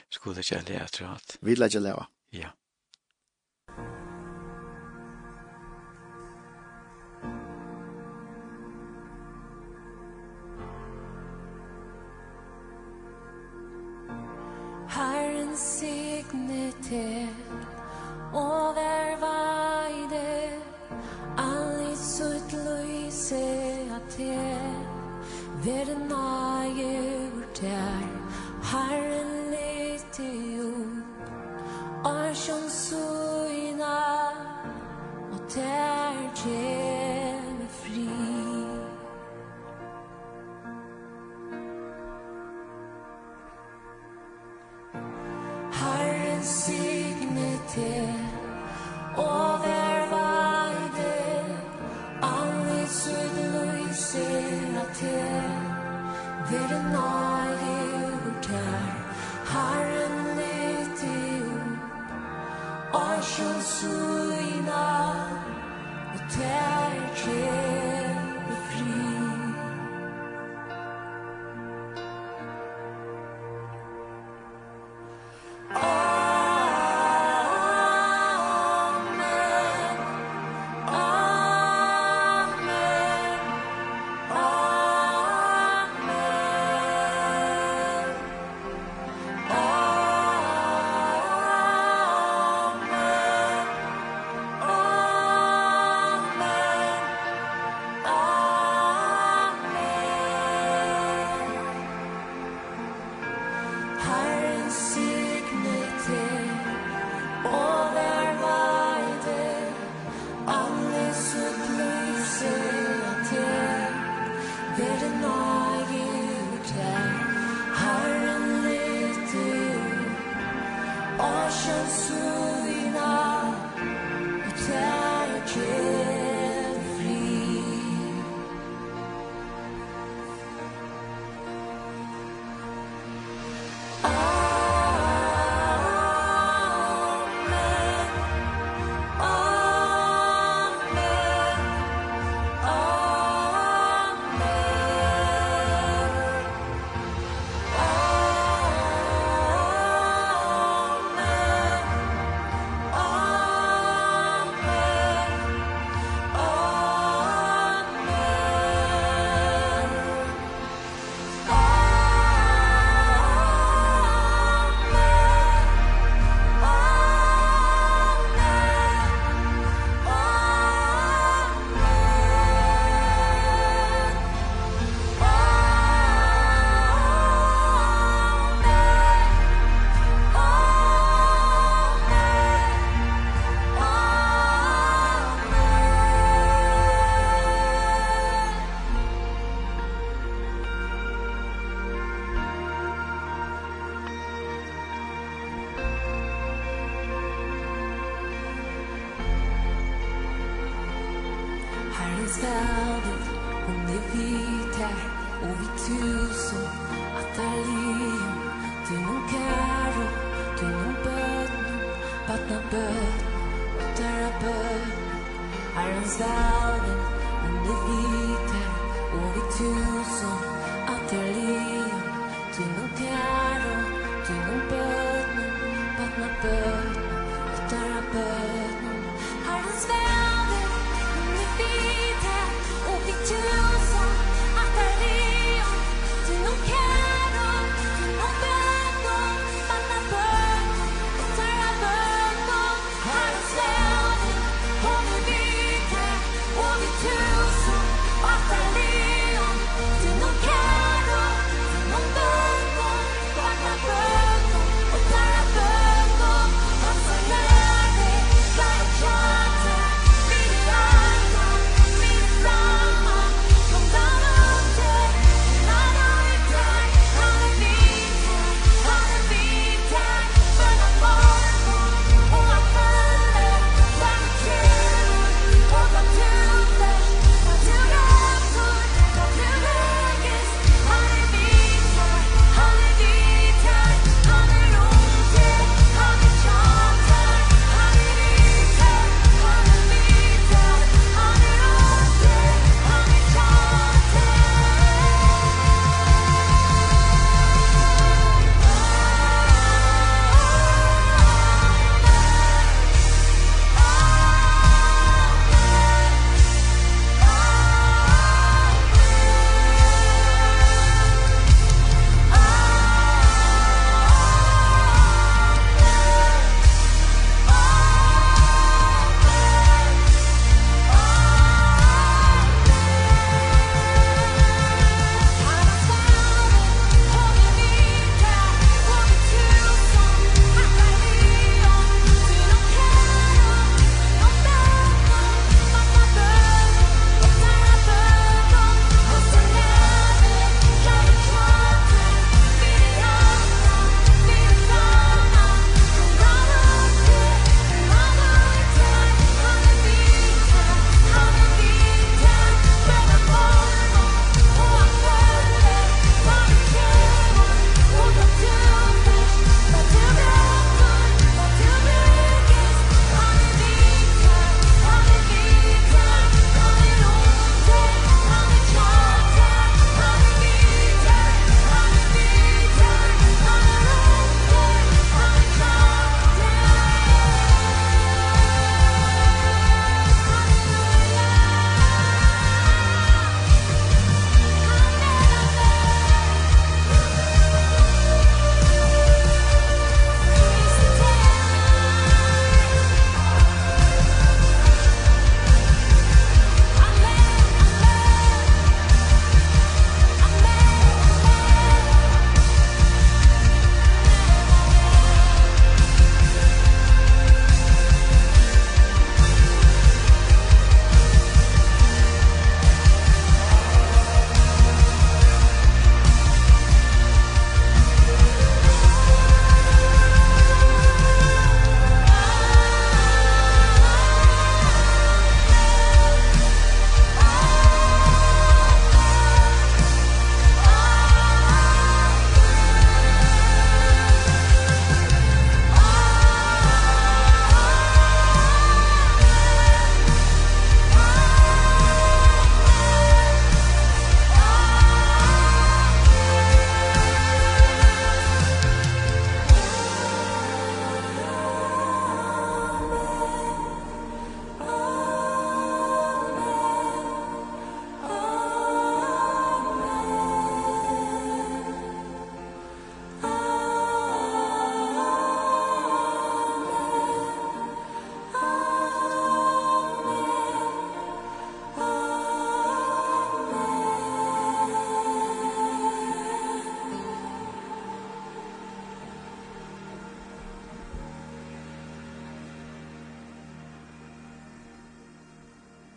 Skulle det ikke lea, tror jeg. Vi lea ikke lea. Ja. Yeah. velsigne til vær veide Alli sutt lyse at til Ver nøye ur til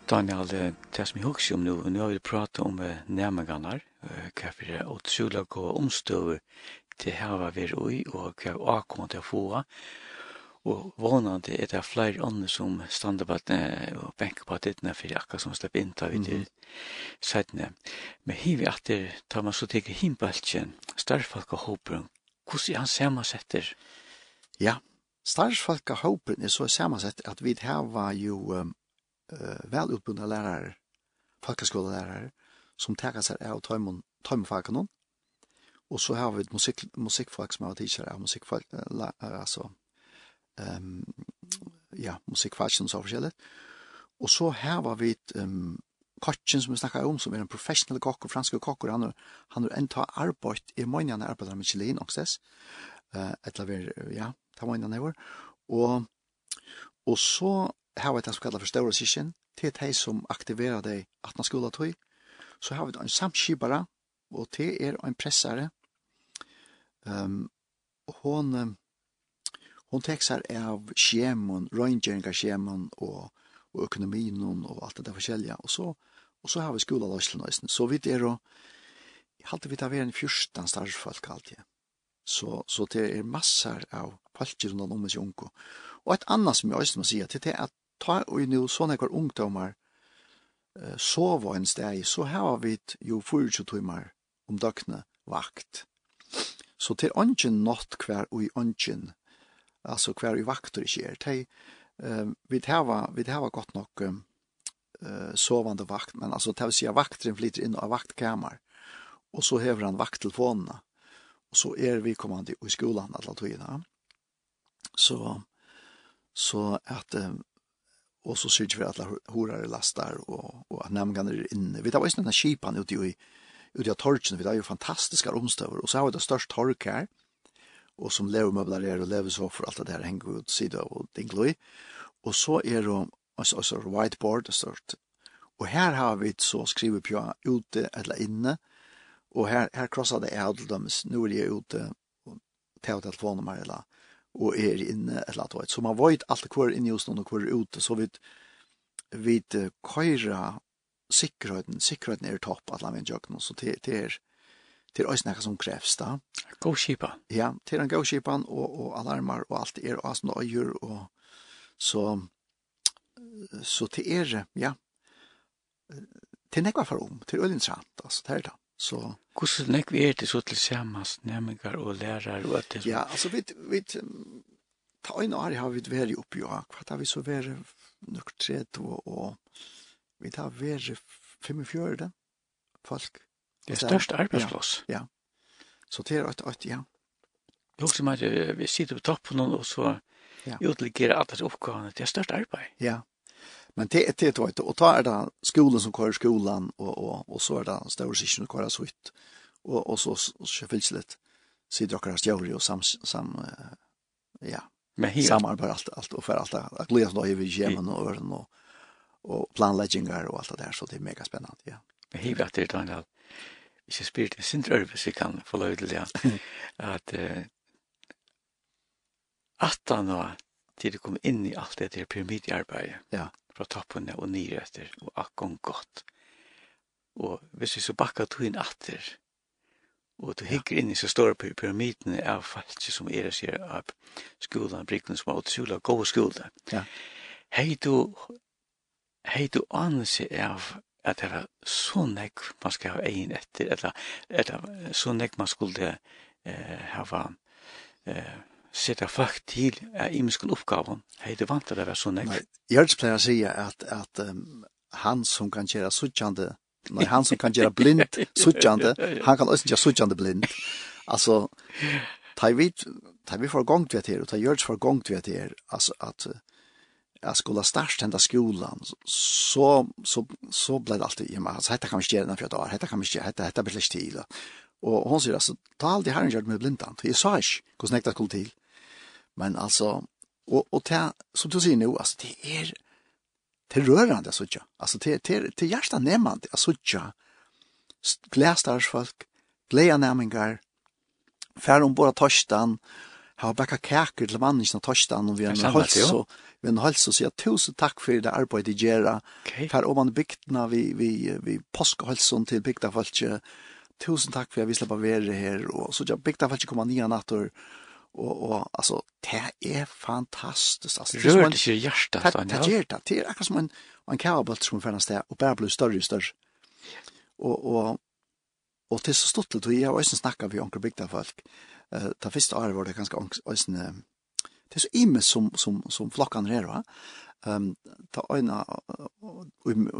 Daniel, det som jeg husker om nu, nå har vi pratat om uh, nærmengarnar, hva for det er utrolig å omstøve til hava vi er ui, og hva vi akkurat til å få, og vånande er det flere ånder som stander på og benker på dittene, for akkurat som slipper inn ta vi til sætene. Men at det tar man så teker himbeltjen, størrfolk og håper, hvordan er han sammensetter? Ja, størrfolk og håper er så sammensetter at vi har jo um, uh, velutbundne lærere, folkeskolelærere, som tager sig av tøjmefagene. Og så har vi musik, musikkfolk som har teacher av musikkfolk, uh, altså, um, ja, musikfolk som så forskjellig. Og så har vi um, kokken som vi snakker om, som er en professional kokk og franske kokk, han, han har enda arbeid, i mange han arbeider med Chilein, også, uh, etla ver, ja, ta mange han er, og, og så har vi det som kallar for større sysken, til de som aktiverer deg at man skulle tog, så har vi en samskibare, og til er en pressare. Um, hon, hon teksar av skjemon, av skjemon, og, og økonomien og alt det der forskjellige, og så, og så har vi skola løslen Så vi er og, jeg halte vi tar vi en fyrstan starfolk alltid. Så, så det er massar av folk rundt om i unko. Og et annet som jeg også må si, det er at ta og nu sånne kvar ungdommer eh, sove en steg, så har vi jo 24 timer om døgnet vakt. Så til ånden nått hver og i ånden, altså hver i vakter ikke er, til eh, vi hava, vi hava godt nok eh, sovande vakt, men altså til å si at vakten inn av vaktkammer, og så hever han vakttelefonene, og så er vi kommande i skolan alla togene. Så, så at og så sier vi alle horar lastar og, og at nemgane er inne. Vi tar også denne kipan ute i, ute i torgen, vi tar jo fantastiske romstøver, og så har vi det største torg her, og som levemøbler er og levesofer, alt det her henger ut sida og dingloi, og så er det også, også whiteboard, det størst, og her har vi så skrivet på ute eller inne, og her, her krossar det er til dem, nå er ute, og tar telefonnummer her, eller og er inne et eller annet. Så man vet alt hver inne hos noen og hver ute, så vidt vi køyra sikkerheten, sikkerheten er topp at la meg gjøre så till er det oss også noe som kreves da. Gå. Ja, till er en shipan och og, og alarmer og alt er og sånn øyer og så så til er, ja, til nekva for om, til er øyelig altså, det er det. Så hvordan nekk vi er det så til samans nærmengar og lærar og at det Ja, altså vi, vi ta en år har vi vært oppi og hva har vi så vært nok tret og, og vi har vært 45 folk. Det er størst arbeidsplass. Ja, ja. Så det er 8-8, ja. Jeg husker meg at vi sitter på toppen og så ja. utligger alle oppgavene. Det er størst arbeid. Ja, Men det er det vet du. Og ta er det skolen som kører skolen, og, og, og så er det større stora som kører så ut. Og, og så så litt det dere och stjärnor och sam sam ja. Men här alt allt allt och för Det att glös då över gemen och över og och planläggningar och allt det der, så det er mega spennende, ja. Men här vet det Daniel, hvis jeg spyrt til sin hvis jeg kan få lov til det, at uh, at han var til det kom inn i alt det der pyramidearbeidet. Ja. Fra toppene og nye etter, og akkurat godt. Og hvis vi så bakker to inn atter, og du hikker ja. inn i så store pyramidene av folk som er sier av skolen, brikken som er utrolig gode skola. Ja. Hei du, hei du anelse av at det var så nekk man skal ha egin etter, eller, eller så nekk man skulle eh, hava eh, sätta folk till är imskon uppgåvan. Hej det vant det var så nej. Jag skulle säga säga att att um, han som kan göra suttjande Nej, han som kan göra blind suttjande, han kan också göra suttjande blind. Alltså, ta vi, ta vi för gång till det och ta görs för gång till det. Alltså att jag skulle starta den skolan så så så blev det alltid hemma alltså detta kan vi göra för ett år detta kan vi göra detta detta blir till och hon säger alltså ta allt det här gjort med blindan så jag sa inte hur snägt det skulle till Men alltså och och til, som du säger nå, altså, det är det rörande så tjå. Alltså det det det er hjertet alltså altså, Glästars folk, glädje nämningar. Om båda torsdagen, Har bakka kaker til mannen som torsdagen, og vi har hållt og, vi har hållt så säga tusen tack för det arbeidet de gjør, gör. fær om man byggtna vi vi vi påskehalsen till bygda folk. Tusen tack för att vi slipper vara här och så jag bygda folk komma nya natter og och alltså det är fantastiskt alltså det rör dig det hjärtat så det ger det det är akkurat som en en kabelt som förnas där og bare blir større och større och och og til så stort det jeg har ju snackat vi onkel bygda folk eh ta første året var det ganska ösen det er så imme som som som flokkene här va ehm ta øyna och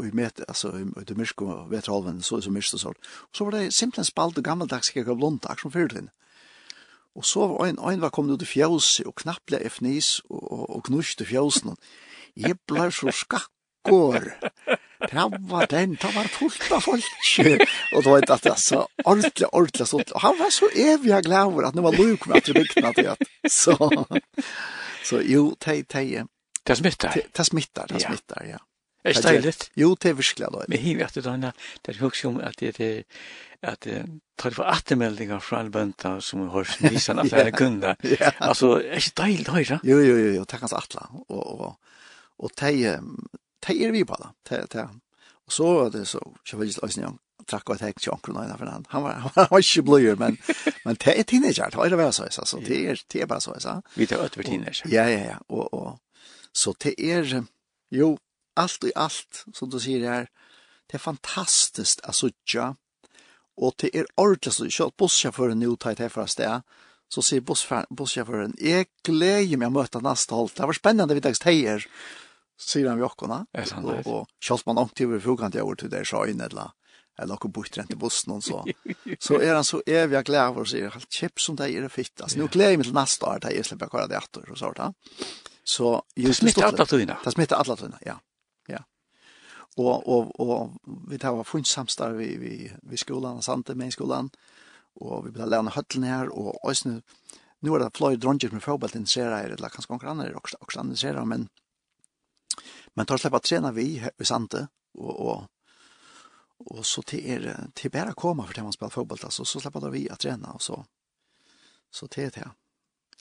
vi met alltså i det mysko vetralven så så mysko sort så var det simpelthen spalt och gammaldags kyrka blont akkurat som den Og så var en, en var kommet ut i fjøse og knapple i fnis og, og, og knuste fjøsen. Jeg ble så skakkår. Det var den, det var fullt av folk. Og det var ikke at det så ordentlig, ordentlig sånt. Og han var så evig glad over at det var luk med at det bygde til at. Så, så jo, det er smittar. Det det smittar, det ja. smittar, ja. Er det deiligt? Jo, det er virkelig dejligt. Men hiv att det er där hooks om at det er är att tar attemeldinger fra alle bønta som har nisan at det er kunde. Alltså är det dejligt höra? Jo, jo, jo, jo, tack hans atla. Og, og, og te te är vi bara. Te te. Og så var det så jag vill just lyssna track och text jag kunde för han. Han var han var ikke bløyer, men men det er teenager. Det är väl så så det er, det er bare så så. Vi tar över teenager. Ja, ja, ja. Og, og, så det er, jo allt i allt, som du sier her, det er fantastisk å suttja, og det er ordentlig så kjøtt bussjåføren nå tar jeg til fra sted, så sier bussjåføren, jeg gleder meg å møte neste holdt, det var spennende vi dags teier, sier han vi åkkerne, og, og kjøtt man ångt over frokant jeg over til der sjøen, eller eller noe bort rent i bussen og så. Så er han så evig og glad for å si, helt kjepp som det er fitt. Altså, nå gleder jeg meg til neste år, det er slipper jeg kjøret det etter, og så var det. Så, just, det smitter alle tøyene. Det smitter alle tøyene, ja och och och vi tar funt samstar vi vi vi skolan och sante med skolan och vi blir lära höllen her och ösn nu är det Floyd Rangers med fotboll den ser här eller kanske konkurrenter också också andra ser men men tar slippa träna vi i sante och och och så till er till bara komma för att man spelar fotboll alltså så släpper vi att träna och så så till det.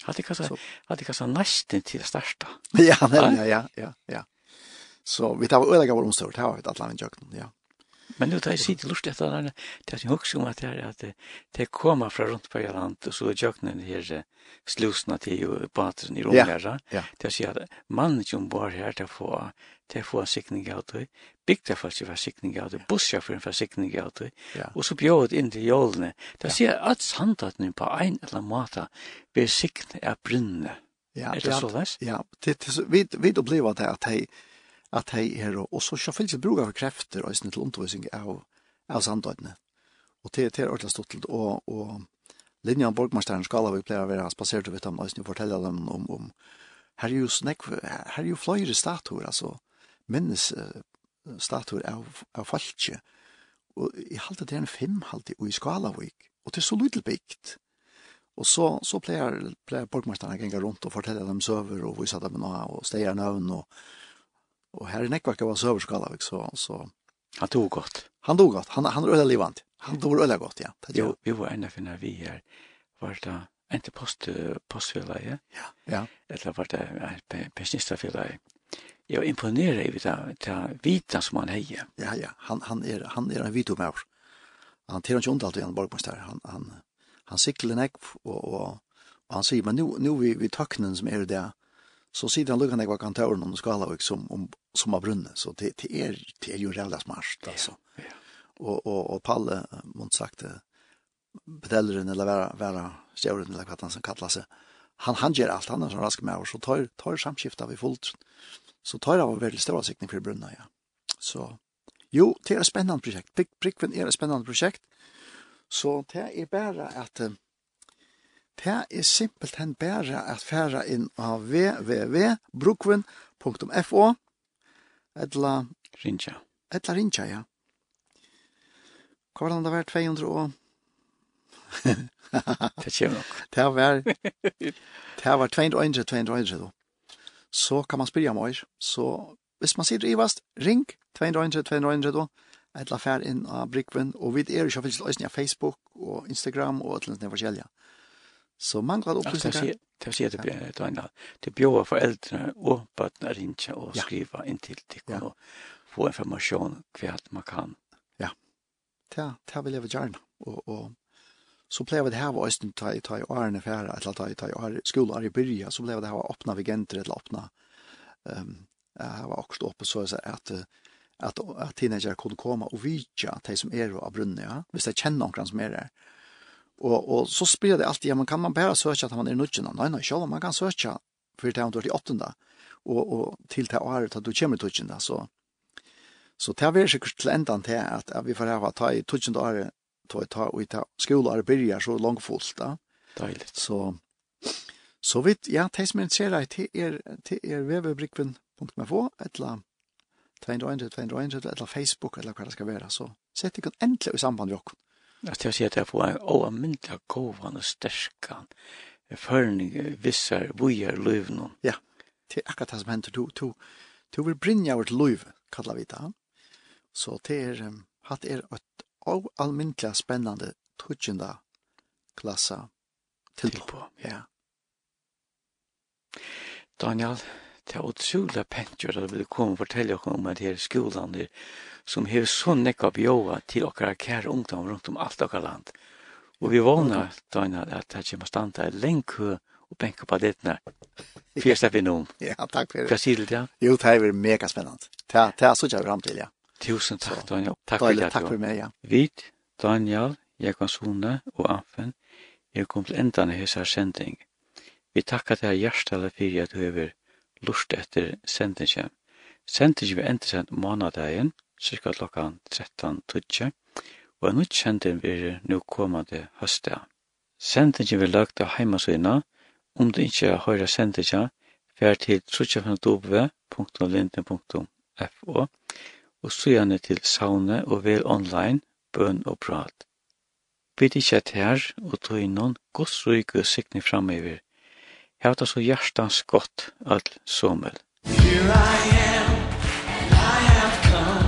Hade kanske hade kanske nästan till starta. Ja, nej, ja, ja, ja, ja. Så vi tar öliga vår vi här vid Atlanten jökten, ja. Men nu tar jag sitt lust efter den det är ju också om att det är att det kommer från runt på land och så jöknen här slusna till ju baten i Romera. Det är så att mannen som bor här där får det får sikning av det. Bygda för sig försikning av det. Bussar för en försikning av det. Och så bjöd in till jolne. Det ser att sandaten på en eller mata blir sikning av brinne. Ja, det är så läs. Ja, det vi vi upplever det att hej at hei er, og så skal fylse bruka for krefter og til undervisning av, av sandøytene. Og til, til ordentlig stått og, og linjen borgmesteren skal vi pleier å være spasert og vite om, og fortelle dem om, om her er jo snakk, her er jo flere statuer, altså minnes uh, statuer av, av falskje, og jeg halte det er en fem halte i Skalavik, og det er så lydel bygd. Og så, så pleier, pleier borgmesteren å gjenge rundt og fortelle dem søver, og vi satt dem nå, og steier navn, og Och här är Neckvark var söverskallavik så så han tog godt. Han tog godt. Han han rörde livant. Han tog rörde godt, ja. Det jo, vi var ända för när vi her. var det inte post postfälla, ja. Ja. Eller var det eh, pensjonistafjellet. Jeg var imponeret i det det vita som han heier. Ja, ja. Han han är han är en vitomär. Han tar ikke ondalt igjen, borgmester. borgmästare. Han han sikler nekv, og, och och han säger men nu nu vi vi tacknen som är det så sidan han lukkende jag var kan ta ordna skala och som om som har brunnen så det det är det er ju reellig smart alltså. Ja. Och och och Palle måtte sagt bedelleren eller være, være stjøren eller hva han som kallas han han ger allt annars som rask med och så tar tar samskiftet vi fullt så tar av veldig stor siktning för brunnar ja. Så jo, det är ett spännande projekt. Brickven är et spännande projekt. Så det är bara att Det er simpelthen bare at fære inn av www.brukven.fo etla Rinja. Etla Rinja, ja. Hva var det var 200 og... det kommer nok. Det var, det var 200, 200, då. Så kan man spyrja om oss. Så hvis man sitter i vast, ring 200, 200, då etla fær inn av Brukven, og vi er jo ikke av Facebook og Instagram og et eller annet forskjellige. Ja Så opplysninger. upplysningar. Det ser det blir det ena. Det bjør bjöd föräldrarna och barnen ringa och skriva in till ja. og få informasjon hva man kan. Ja. Ja, det vill jag gjerne. Og, og så blev det här var östen ta i ta i årene för att ta i ta i år skolor i börja så blev det här var öppna vigenter eller öppna ehm här var också uppe så att att att teenager kunde komma och vidja att de som är av brunnen ja. hvis jag känner någon som är där. Och och så spelar det alltid ja, man kan man bara söka att man är nudgen. Nej nej, själva man kan söka för det har varit i åttonda och och till det året att du kommer till åttonda så så tar vi sig till ändan till att, att vi får ha ta i åttonda året ta ta och ta skolor börjar så långt fullt då. Deiligt. Så så vidt, ja, det som er interessert til er til er www.brikven.fo, eller 200 200 eller Facebook eller hva det skal være, så sett ikke endelig i samband med oss. Att jag ser att jag får en oamyndla gåvan och stärkan förning vissar bojar lövnon. Ja, det är akkurat det som händer. Du, du, du vill brinja vårt löv, kallar vi det. Så det är, hatt är ett oamyndla spännande tutsjunda klassa till på. Ja. Daniel, Det er utrolig pent gjort at vi kommer og fortelle dere om at her skolan der, som har så nekka bjåa til okkara kære ungdom rundt om alt okkara land. Og vi vågner at det kommer standa i lengkø og benka på det der. Fyrsta vi nå. Ja, takk for det. Hva sier du det? Jo, det er mega spennende. Det er så kjær fram til, ja. Tusen takk, Daniel. Takk for det. Takk for meg, ja. Vit, Daniel, Jekonssone og Amfen, jeg kom til endan i hessar sending. Vi takkar deg hjertelig fyrir at du lust etter sendingen. Sendingen vi endur sendt månadagen, cirka klokkan 13.20, og en nytt sending vil nu komande høstet. Sendingen vi lagt av heimasøyna, om du ikke har høyra sendingen, fer til trutjafnadobve.linden.fo og så gjerne til saune og vel online, bøn og prat. Bid ikke at her og tog innan gods ryke og sikne framover, Her det så hjertans godt, all sommel. Here I am, and I have come.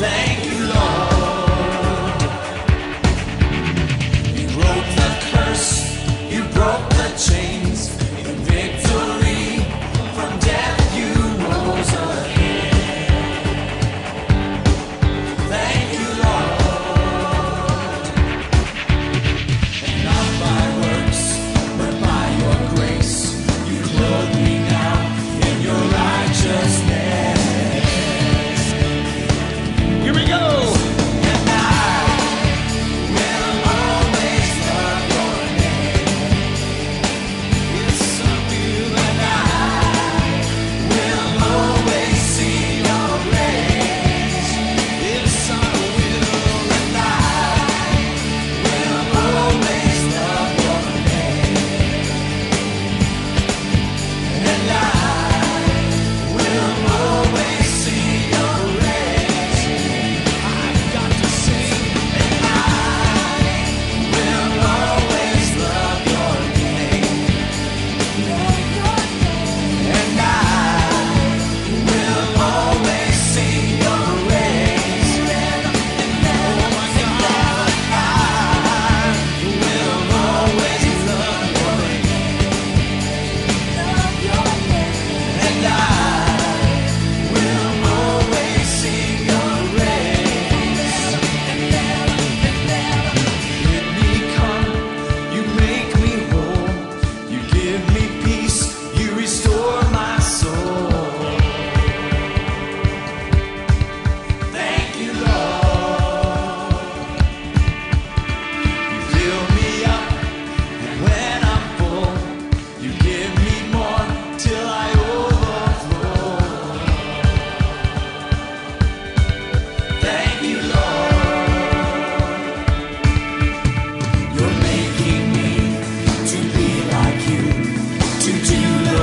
Thank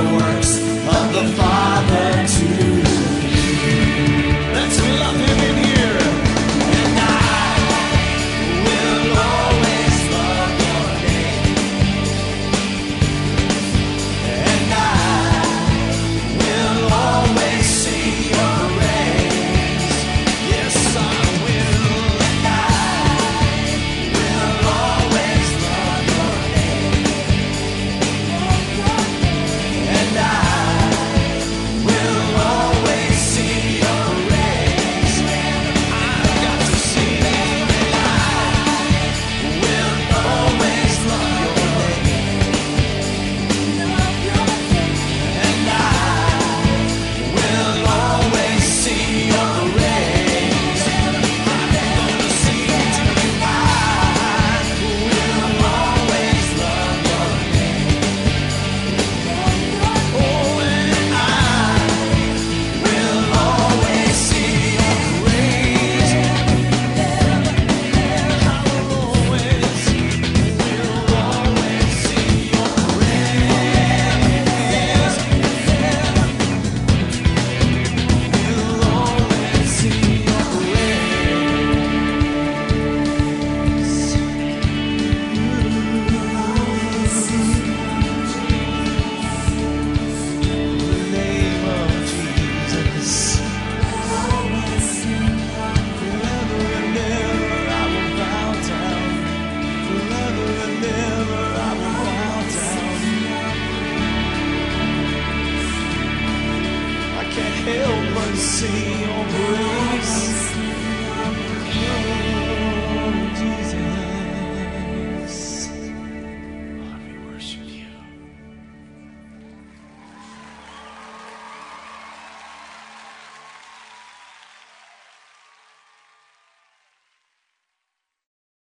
works of the Father.